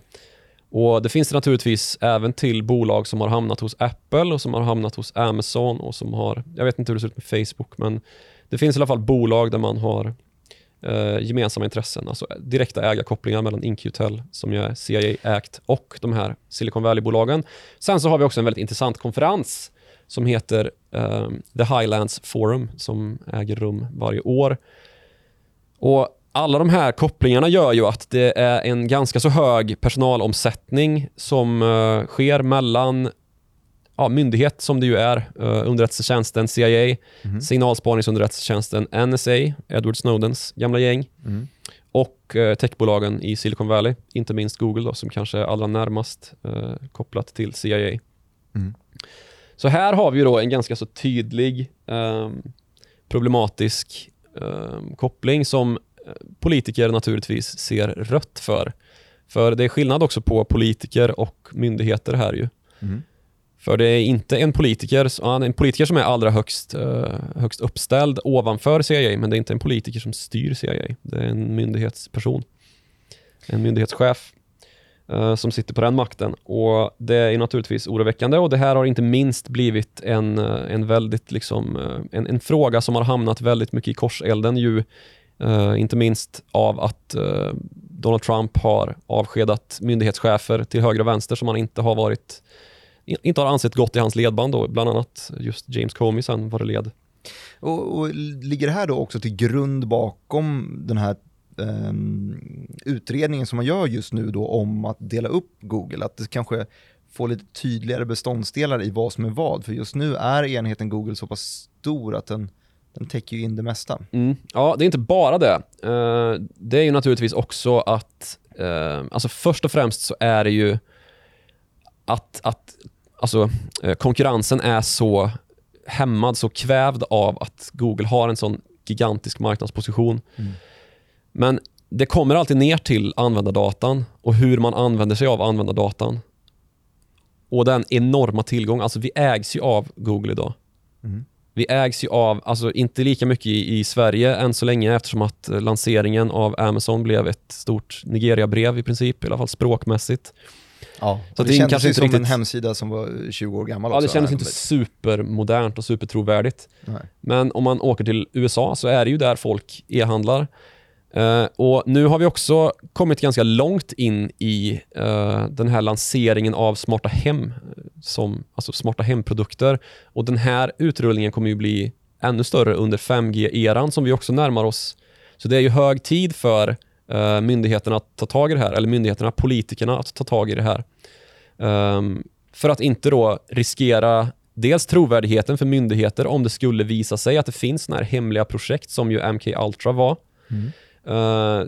Och Det finns det naturligtvis även till bolag som har hamnat hos Apple och som har hamnat hos Amazon och som har, jag vet inte hur det ser ut med Facebook, men det finns i alla fall bolag där man har eh, gemensamma intressen, alltså direkta ägarkopplingar mellan InQtel som ju är CIA-ägt och de här Silicon Valley-bolagen. Sen så har vi också en väldigt intressant konferens som heter eh, The Highlands Forum som äger rum varje år. Och alla de här kopplingarna gör ju att det är en ganska så hög personalomsättning som eh, sker mellan ja, myndighet som det ju är, uh, underrättelsetjänsten CIA, Mhm. signalspaningsunderrättelsetjänsten NSA, Edward Snowdens gamla gäng Mm. och eh, techbolagen i Silicon Valley, inte minst Google då, som kanske är allra närmast eh, kopplat till CIA. Mm. Så här har vi då en ganska så tydlig ehm, problematisk ehm, koppling som politiker naturligtvis ser rött för. För det är skillnad också på politiker och myndigheter här ju. Mm. För det är inte en politiker, en politiker som är allra högst, eh, högst uppställd ovanför CIA, men det är inte en politiker som styr CIA. Det är en myndighetsperson. En myndighetschef. eh, som sitter på den makten. Och Det är naturligtvis oroväckande och det här har inte minst blivit en, eh, en, väldigt liksom, en, en fråga som har hamnat väldigt mycket i korselden ju, uh, inte minst av att uh, Donald Trump har avskedat myndighetschefer till höger och vänster som han inte har varit inte har ansett gott i hans ledband, då, bland annat just James Comey sen var det led. Och, och ligger det här då också till grund bakom den här um, utredningen som man gör just nu då om att dela upp Google? Att det kanske får lite tydligare beståndsdelar i vad som är vad? För just nu är enheten Google så pass stor att den den täcker ju in det mesta. Mm. Ja, det är inte bara det. Uh, det är ju naturligtvis också att, uh, alltså först och främst så är det ju att, att alltså, uh, konkurrensen är så hämmad, så kvävd av att Google har en sån gigantisk marknadsposition. Mm. Men det kommer alltid ner till användardatan och hur man använder sig av användardatan. Och den enorma tillgång, alltså vi ägs ju av Google idag. Mm. Vi ägs ju av, alltså inte lika mycket i, i, Sverige än så länge eftersom att lanseringen av Amazon blev ett stort Nigeria-brev i princip, i alla fall språkmässigt. Ja, så det, det kändes ju som riktigt... en hemsida som var 20 år gammal Ja, också, det kändes inte supermodernt och supertrovärdigt. Nej. Men om man åker till USA så är det ju där folk e-handlar. Uh, och Nu har vi också kommit ganska långt in i uh, den här lanseringen av smarta hem, som, alltså smarta hemprodukter. Och Den här utrullningen kommer ju bli ännu större under 5G-eran som vi också närmar oss. Så det är ju hög tid för uh, myndigheterna att ta tag i det här, eller myndigheterna, politikerna att ta tag i det här. Um, för att inte då riskera dels trovärdigheten för myndigheter om det skulle visa sig att det finns såna här hemliga projekt som ju MK Ultra var. Mm. Uh,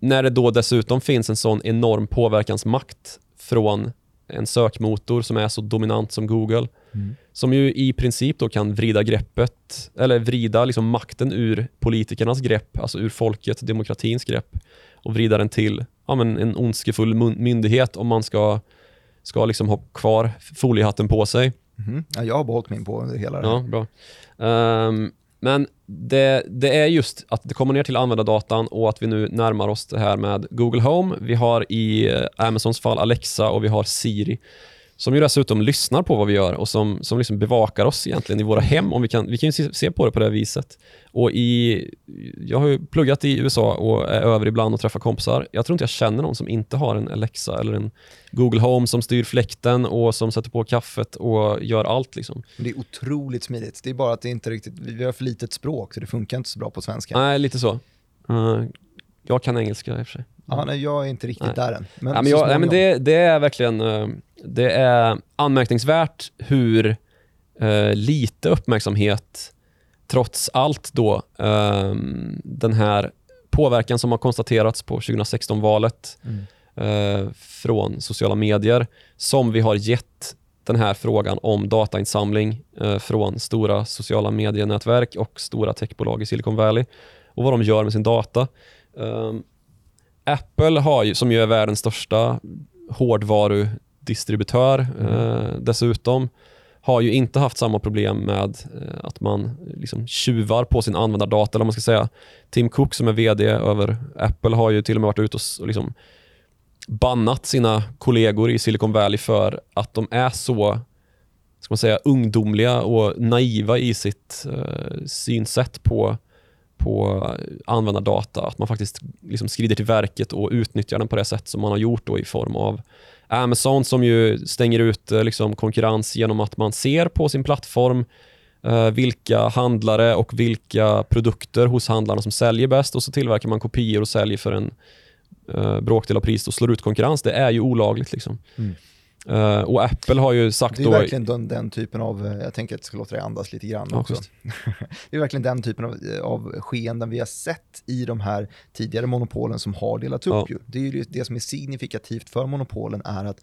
när det då dessutom finns en sån enorm påverkansmakt från en sökmotor som är så dominant som Google, mm. som ju i princip då kan vrida greppet, eller vrida liksom makten ur politikernas grepp, alltså ur folket, demokratins grepp, och vrida den till ja, men en ondskefull myndighet om man ska, ska liksom ha kvar foliehatten på sig. Mm. Ja, jag har behållit min på hela det. Ja, bra. Um, men det, det, är just att det kommer ner till användardatan och att vi nu närmar oss det här med Google Home. Vi har i eh, Amazons fall Alexa och vi har Siri som ju dessutom lyssnar på vad vi gör och som, som liksom bevakar oss egentligen i våra hem. Om vi, kan, vi kan ju se, på det på det viset. Och i, jag har ju pluggat i USA och är över ibland och träffar kompisar. Jag tror inte jag känner någon som inte har en Alexa eller en Google Home som styr fläkten och som sätter på kaffet och gör allt. Liksom. Det är otroligt smidigt. Det är bara att det inte riktigt, vi har för litet språk så det funkar inte så bra på svenska. Nej, lite så. Uh, jag kan engelska i och för sig. Ja, nej, jag är inte riktigt nej. där än. Men, ja, men, jag, nej, men det, det, är verkligen uh, det är anmärkningsvärt hur uh, lite uppmärksamhet trots allt då um, den här påverkan som har konstaterats på 2016-valet mm. uh, från sociala medier som vi har gett den här frågan om datainsamling uh, från stora sociala medienätverk och stora techbolag i Silicon Valley och vad de gör med sin data. Um, Apple har ju, som ju är världens största hårdvarudistributör mm. uh, dessutom, har ju inte haft samma problem med eh, att man liksom tjuvar på sin användardata. Eller man ska säga. Tim Cook som är VD över Apple har ju till och med varit ute och liksom bannat sina kollegor i Silicon Valley för att de är så ska man säga, ungdomliga och naiva i sitt uh, synsätt på, på användardata. Att man faktiskt liksom skrider till verket och utnyttjar den på det sätt som man har gjort då i form av Amazon som ju stänger ut eh, liksom, konkurrens genom att man ser på sin plattform eh, vilka handlare och vilka produkter hos handlarna som säljer bäst och så tillverkar man kopior och säljer för en eh, bråkdel av priset och slår ut konkurrens. Det är ju olagligt. Liksom. Mm. Uh, och Apple har ju sagt Det är då... verkligen den, den, typen av, eh, jag tänker att jag ska låta dig andas lite grann ja, också. [LAUGHS] det är verkligen den typen av, eh, av skeenden vi har sett i de här tidigare monopolen som har delats upp. Ja. Ju. Det är ju det som är signifikativt för monopolen är att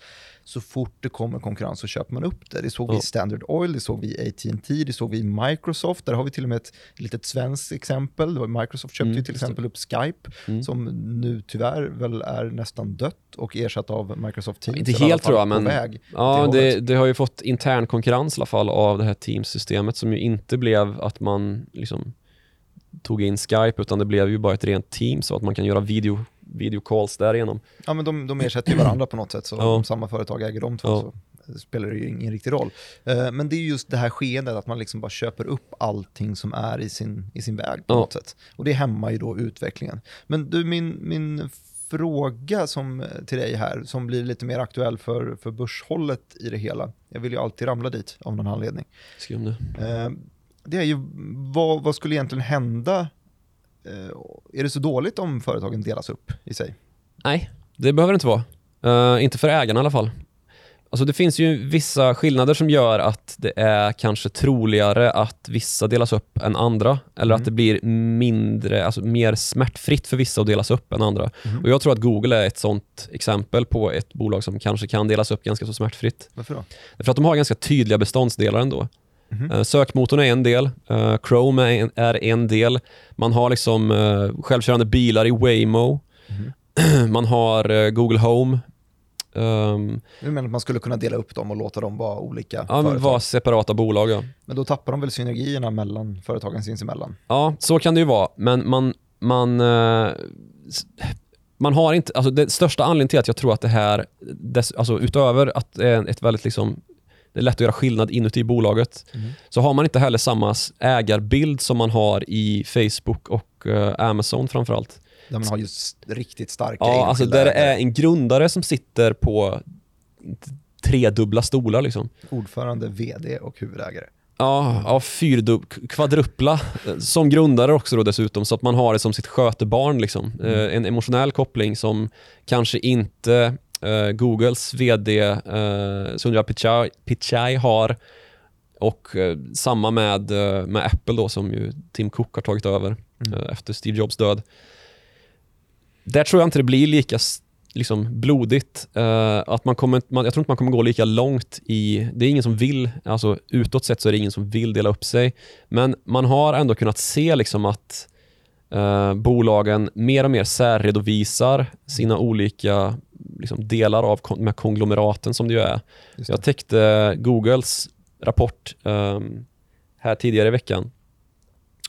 så fort det kommer konkurrens så köper man upp det. Det såg vi i Standard Oil, det såg vi i AT&T, det såg vi i Microsoft. Där har vi till och med ett litet svenskt exempel. Microsoft köpte mm, till exempel upp Skype, mm. som nu tyvärr väl är nästan dött och ersatt av Microsoft Teams. Inte helt tror jag, men ja, det, det, har ju fått intern konkurrens i alla fall av det här Teams-systemet som ju inte blev att man liksom tog in Skype utan det blev ju bara ett rent Teams så att man kan göra video videocalls därigenom. Ja, men de, de ersätter ju varandra på något sätt, så [CLEARS THROAT] Ja. om samma företag äger de två Ja. så spelar det ju ingen riktig roll. Eh, Men det är just det här skeendet, att man liksom bara köper upp allting som är i sin, i sin väg på Ja. något sätt. Och det hämmar ju då utvecklingen. Men du, min, min fråga som, till dig här, som blir lite mer aktuell för, för börshållet i det hela. Jag vill ju alltid ramla dit av någon anledning. Skriv om det. Eh, Det är ju, vad, vad skulle egentligen hända? Eh, Är det så dåligt om företagen delas upp i sig? Nej, det behöver det inte vara. Eh, inte för ägarna i alla fall. Alltså det finns ju vissa skillnader som gör att det är kanske troligare att vissa delas upp än andra. Eller Mm. att det blir mindre, alltså mer smärtfritt för vissa att delas upp än andra. Mhm. Och Jag tror att Google är ett sånt exempel på ett bolag som kanske kan delas upp ganska så smärtfritt. Varför då? För att de har ganska tydliga beståndsdelar ändå. Eh, Sökmotorn är en del, eh, Chrome är en, är en del. Man har liksom eh, självkörande bilar i Waymo. Mhm. [CLEARS THROAT] Man har Google Home. Um, Du menar att man skulle kunna dela upp dem och låta dem vara olika ja, företag? vara separata bolag. Ja. Men då tappar de väl synergierna mellan företagen sinsemellan? ja, så kan det ju vara. Men man, man, man har inte, alltså det största anledningen till att jag tror att det här, alltså utöver att det är ett väldigt liksom, det är lätt att göra skillnad inuti bolaget, så har man inte heller samma ägarbild som man har i Facebook och eh, Amazon framförallt. Där man har just riktigt starka Ja, alltså där det är en grundare som sitter på tredubbla stolar liksom. Ordförande, vd och huvudägare. Ja, ja fyrdub- kvadrupla eh, som grundare också då dessutom så att man har det som sitt skötebarn liksom. Eh, en emotionell koppling som kanske inte eh, Googles VD eh, Sundar Pichai, Pichai har och eh, samma med, eh, med Apple då som ju Tim Cook har tagit över Mm. eh, efter Steve Jobs död. Där tror jag inte det blir lika liksom, blodigt. Eh, att man kommer, man, jag tror inte man kommer gå lika långt i... Det är ingen som vill, alltså utåt sett så är det ingen som vill dela upp sig. Men man har ändå kunnat se liksom att eh, bolagen mer och mer särredovisar sina olika liksom, delar av kon- de konglomeraten som det ju är. Det. Jag täckte Googles rapport ehm, här tidigare i veckan.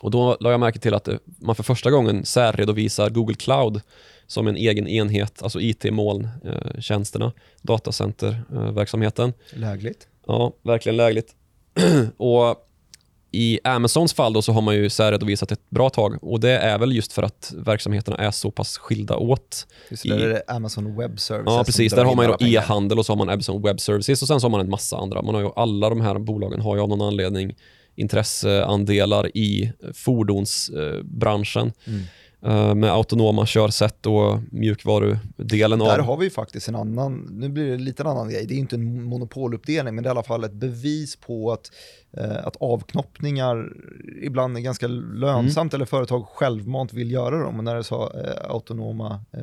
Och Då la jag märke till att det, man för första gången särredovisar Google Cloud som en egen enhet, alltså IT-molntjänsterna, datacenterverksamheten. Lägligt. Ja, verkligen lägligt. [CLEARS THROAT] och I Amazons fall då så har man ju särredovisat ett bra tag och det är väl just för att verksamheterna är så pass skilda åt. Just I- det, är det Amazon Web Services Ja, precis. Där har man ju e-handel och så har man Amazon Web Services och sen så har man en massa andra. Man har ju, alla de här bolagen har ju av någon anledning intresseandelar i fordonsbranschen Mm. eh, med autonoma körsätt och mjukvarudelen Där av... har vi ju faktiskt en annan, nu blir det lite en annan grej, det är inte en monopoluppdelning men det är i alla fall ett bevis på att, att avknoppningar ibland är ganska lönsamt eller företag självmant vill göra dem. Och när du sa eh, autonoma eh,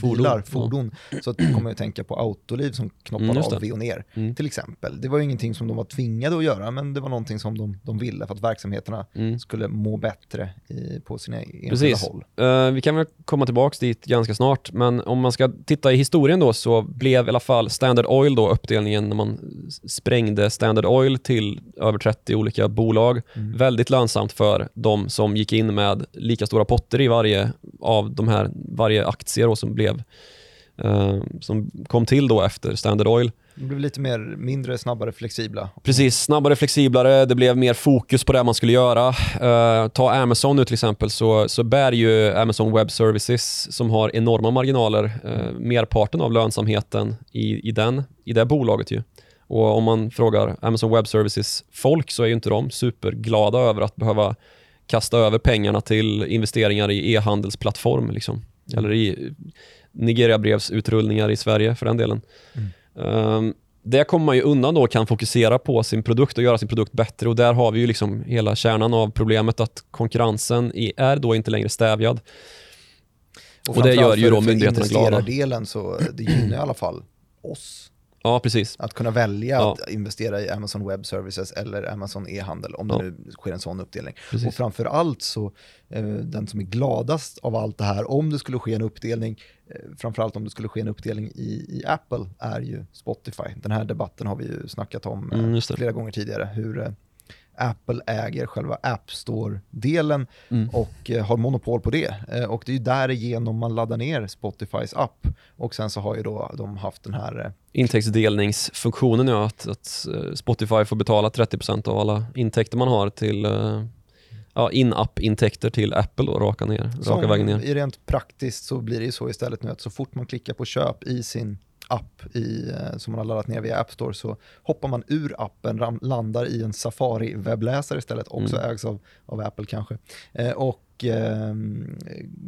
Fordon, bilar, ja. fordon, så att kommer jag att tänka på Autoliv som knoppade Mm, av det. Veoneer Mm. till exempel. Det var ju ingenting som de var tvingade att göra men det var någonting som de, de ville för att verksamheterna Mm. skulle må bättre i, på sina enskilda Precis. håll. Eh, vi kan väl komma tillbaka dit ganska snart, men om man ska titta i historien då så blev i alla fall Standard Oil då uppdelningen när man sprängde Standard Oil till över 30 olika bolag. Mm. Väldigt lönsamt för de som gick in med lika stora potter i varje av de här, varje aktie då som blev eh, som kom till då efter Standard Oil. De blev lite mer, mindre, snabbare, flexibla. Precis, snabbare, flexiblare, det blev mer fokus på det man skulle göra. Eh, ta Amazon nu till exempel, så, så bär ju Amazon Web Services, som har enorma marginaler, uh, merparten av lönsamheten i, i, den, i det bolaget. ju. Och om man frågar Amazon Web Services folk så är ju inte de superglada över att behöva kasta över pengarna till investeringar i e-handelsplattform. Liksom. Eller i Nigeria-brevsutrullningar i Sverige för den delen. Um, det kommer man ju undan då och kan fokusera på sin produkt och göra sin produkt bättre och där har vi ju liksom hela kärnan av problemet att konkurrensen är då inte längre stävjad. Och det framförallt gör ju då myndigheterna glada. investerardelen så det gynnar i alla fall oss. Ja, precis. Att kunna välja Ja. att investera i Amazon Web Services eller Amazon e-handel om Ja. det nu sker en sån uppdelning. Precis. Och framför allt så, eh, den som är gladast av allt det här, om det skulle ske en uppdelning, eh, framförallt om det skulle ske en uppdelning i, i Apple, är ju Spotify. Den här debatten har vi ju snackat om eh, Mm, flera gånger tidigare, hur eh, Apple äger själva App Store-delen Mm. och eh, har monopol på det. Eh, och det är ju därigenom man laddar ner Spotifys app. Och sen så har ju då de haft den här eh, Intäktsdelningsfunktionen nu att, att Spotify får betala 30% av alla intäkter man har till ja, in-app-intäkter till Apple och raka ner, raka Som vägen ner. i rent praktiskt så blir det ju så istället nu att så fort man klickar på köp i sin app i, eh, som man har laddat ner via App Store så hoppar man ur appen, landar i en Safari-webbläsare istället, också Mm. ägs av, av Apple kanske. Eh, och ehm,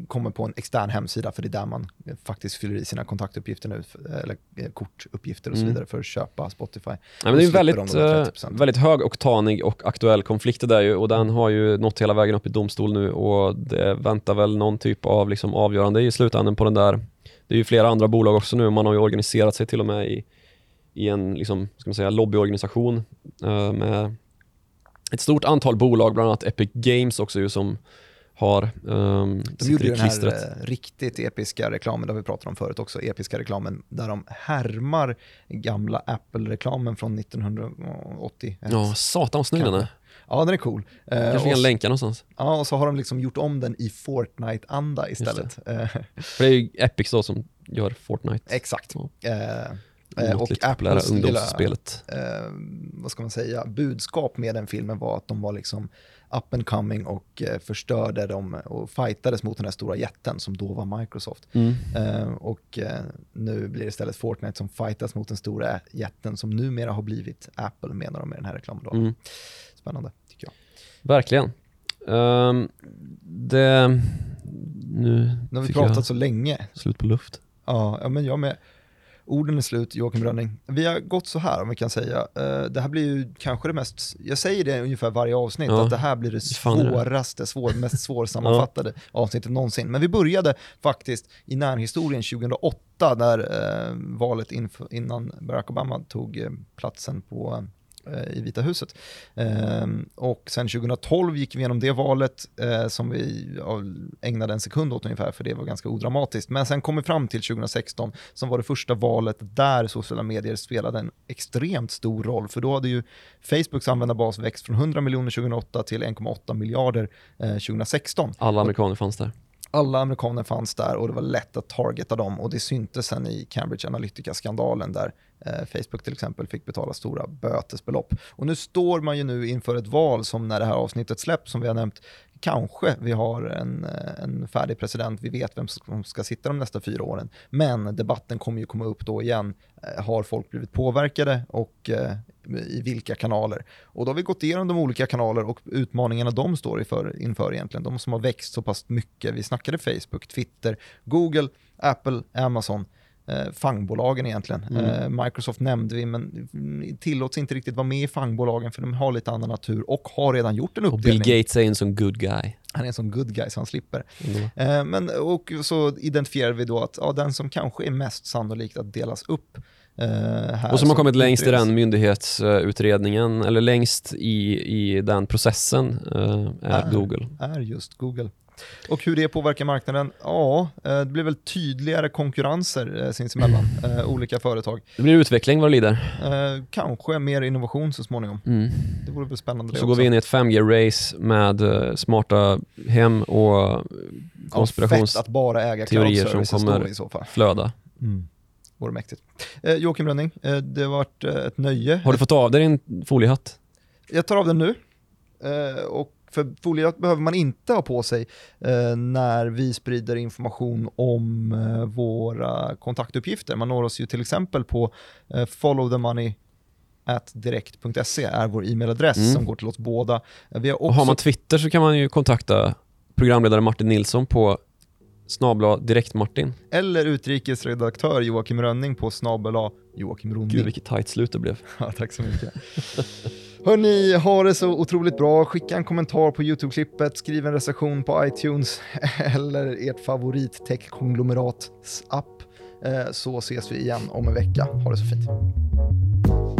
kommer på en extern hemsida för det är där man faktiskt fyller i sina kontaktuppgifter nu, eller eh, kortuppgifter och så Mm. vidare för att köpa Spotify. Men det är slipper väldigt, de eh, 30%. väldigt högoktanig och aktuell konflikt det där ju och den har ju nått hela vägen upp i domstol nu och det väntar väl någon typ av liksom avgörande i slutändan på den där. Det är ju flera andra bolag också nu, man har ju organiserat sig till och med i, i en liksom, ska man säga, lobbyorganisation eh, med ett stort antal bolag, bland annat Epic Games också ju som har um, De gjorde ju den här eh, riktigt episka reklamen, det har vi pratat om förut också, episka reklamen där de härmar gamla Apple-reklamen från 1980. Ja, satan vad snygg den är. Ja, den är cool. Eh, Kanske och, vi kan s- länka någonstans. ja, och så har de liksom gjort om den i Fortnite-anda istället. Eh, För det är ju Epic då som gör Fortnite. exakt. Ja. Eh, och Apples lilla, eh, vad ska man säga, budskap med den filmen var att de var liksom up and coming och eh, förstörde dem och fightades mot den här stora jätten som då var Microsoft. Mm. Eh, och eh, nu blir det istället Fortnite som fightas mot den stora jätten som numera har blivit Apple menar de med den här reklamen. Då. Mm. Spännande tycker jag. Verkligen. Ehm, det... Nu Nu har vi pratat så länge. slut på luft. Ja, men jag med. Orden är slut, Joakim Rönning. Vi har gått så här om vi kan säga. Eh, det här blir ju kanske det mest, jag säger det ungefär varje avsnitt, Ja. att det här blir det svåraste, svår, mest [LAUGHS] svårsammanfattade avsnittet någonsin. Men vi började faktiskt i närhistorien 2008, när eh, valet innan Barack Obama tog eh, platsen på eh, i Vita huset. Ehm, och sen 2012 gick vi igenom det valet eh, som vi ägnade en sekund åt ungefär för det var ganska odramatiskt. Men sen kom vi fram till 2016 som var det första valet där sociala medier spelade en extremt stor roll för då hade ju Facebooks användarbas växt från 100 miljoner 2008 till 1,8 miljarder eh, 2016 Alla amerikaner fanns där. alla amerikaner fanns där och det var lätt att targeta dem och det syntes sen i Cambridge Analytica-skandalen där eh, Eh, Facebook till exempel fick betala stora bötesbelopp. Och nu står man ju nu inför ett val som när det här avsnittet släpps, som vi har nämnt, kanske vi har en, eh, en färdig president, vi vet vem som ska sitta de nästa fyra åren. Men debatten kommer ju komma upp då igen. Eh, har folk blivit påverkade och i vilka kanaler? Och då har vi gått igenom de olika kanaler och utmaningarna de står inför, inför egentligen. De som har växt så pass mycket. Vi snackade Facebook, Twitter, Google, Apple, Amazon. Eh, fangbolagen egentligen. Mm. Eh, Microsoft nämnde vi, men tillåts inte riktigt vara med i fangbolagen för de har lite annan natur och har redan gjort en Och uppdelning. Bill Gates är en sån good guy. Han är en sån good guy så han slipper. Mm. Eh, men, och så identifierar vi då att ja, den som kanske är mest sannolikt att delas upp eh, här. Och som har kommit längst i den myndighetsutredningen, eller längst i, i den processen, eh, är Ah. Google. är just Google. Och hur det påverkar marknaden? Ja, eh, det blir väl tydligare konkurrenser eh, sinsemellan, eh, olika företag. Det blir utveckling vad det lider. Kanske mer innovation så småningom. Mm. Det vore väl spännande Så går vi in i ett 5G-race med smarta hem och Ja, fett konspirationsflöda. att bara äga teorier som kommer- i så fall. Mm. Vore mäktigt. Eh, Joakim Rönning, eh, det har varit ett nöje. Har du fått av dig din foliehatt? Jag tar av den nu. Eh, och för foliehatt behöver man inte ha på sig eh, när vi sprider information om eh, våra kontaktuppgifter. Man når oss ju till exempel på eh, followthemoney direkt.se är vår e-mailadress Mm. som går till oss båda. Eh, Vi har Och också har man Twitter så kan man ju kontakta programledare Martin Nilsson på snabla direktmartin. eller utrikesredaktör Joakim Rönning på snabel Joakim Ronning. Gud vilket tajt slut det blev. [LAUGHS] Ja, tack så mycket. [LAUGHS] Hörni, ha det så otroligt bra. Skicka en kommentar på YouTube-klippet, skriv en recension på iTunes [LAUGHS] eller ert favorit tech-konglomerats app. Eh, så ses vi igen om en vecka. Ha det så fint.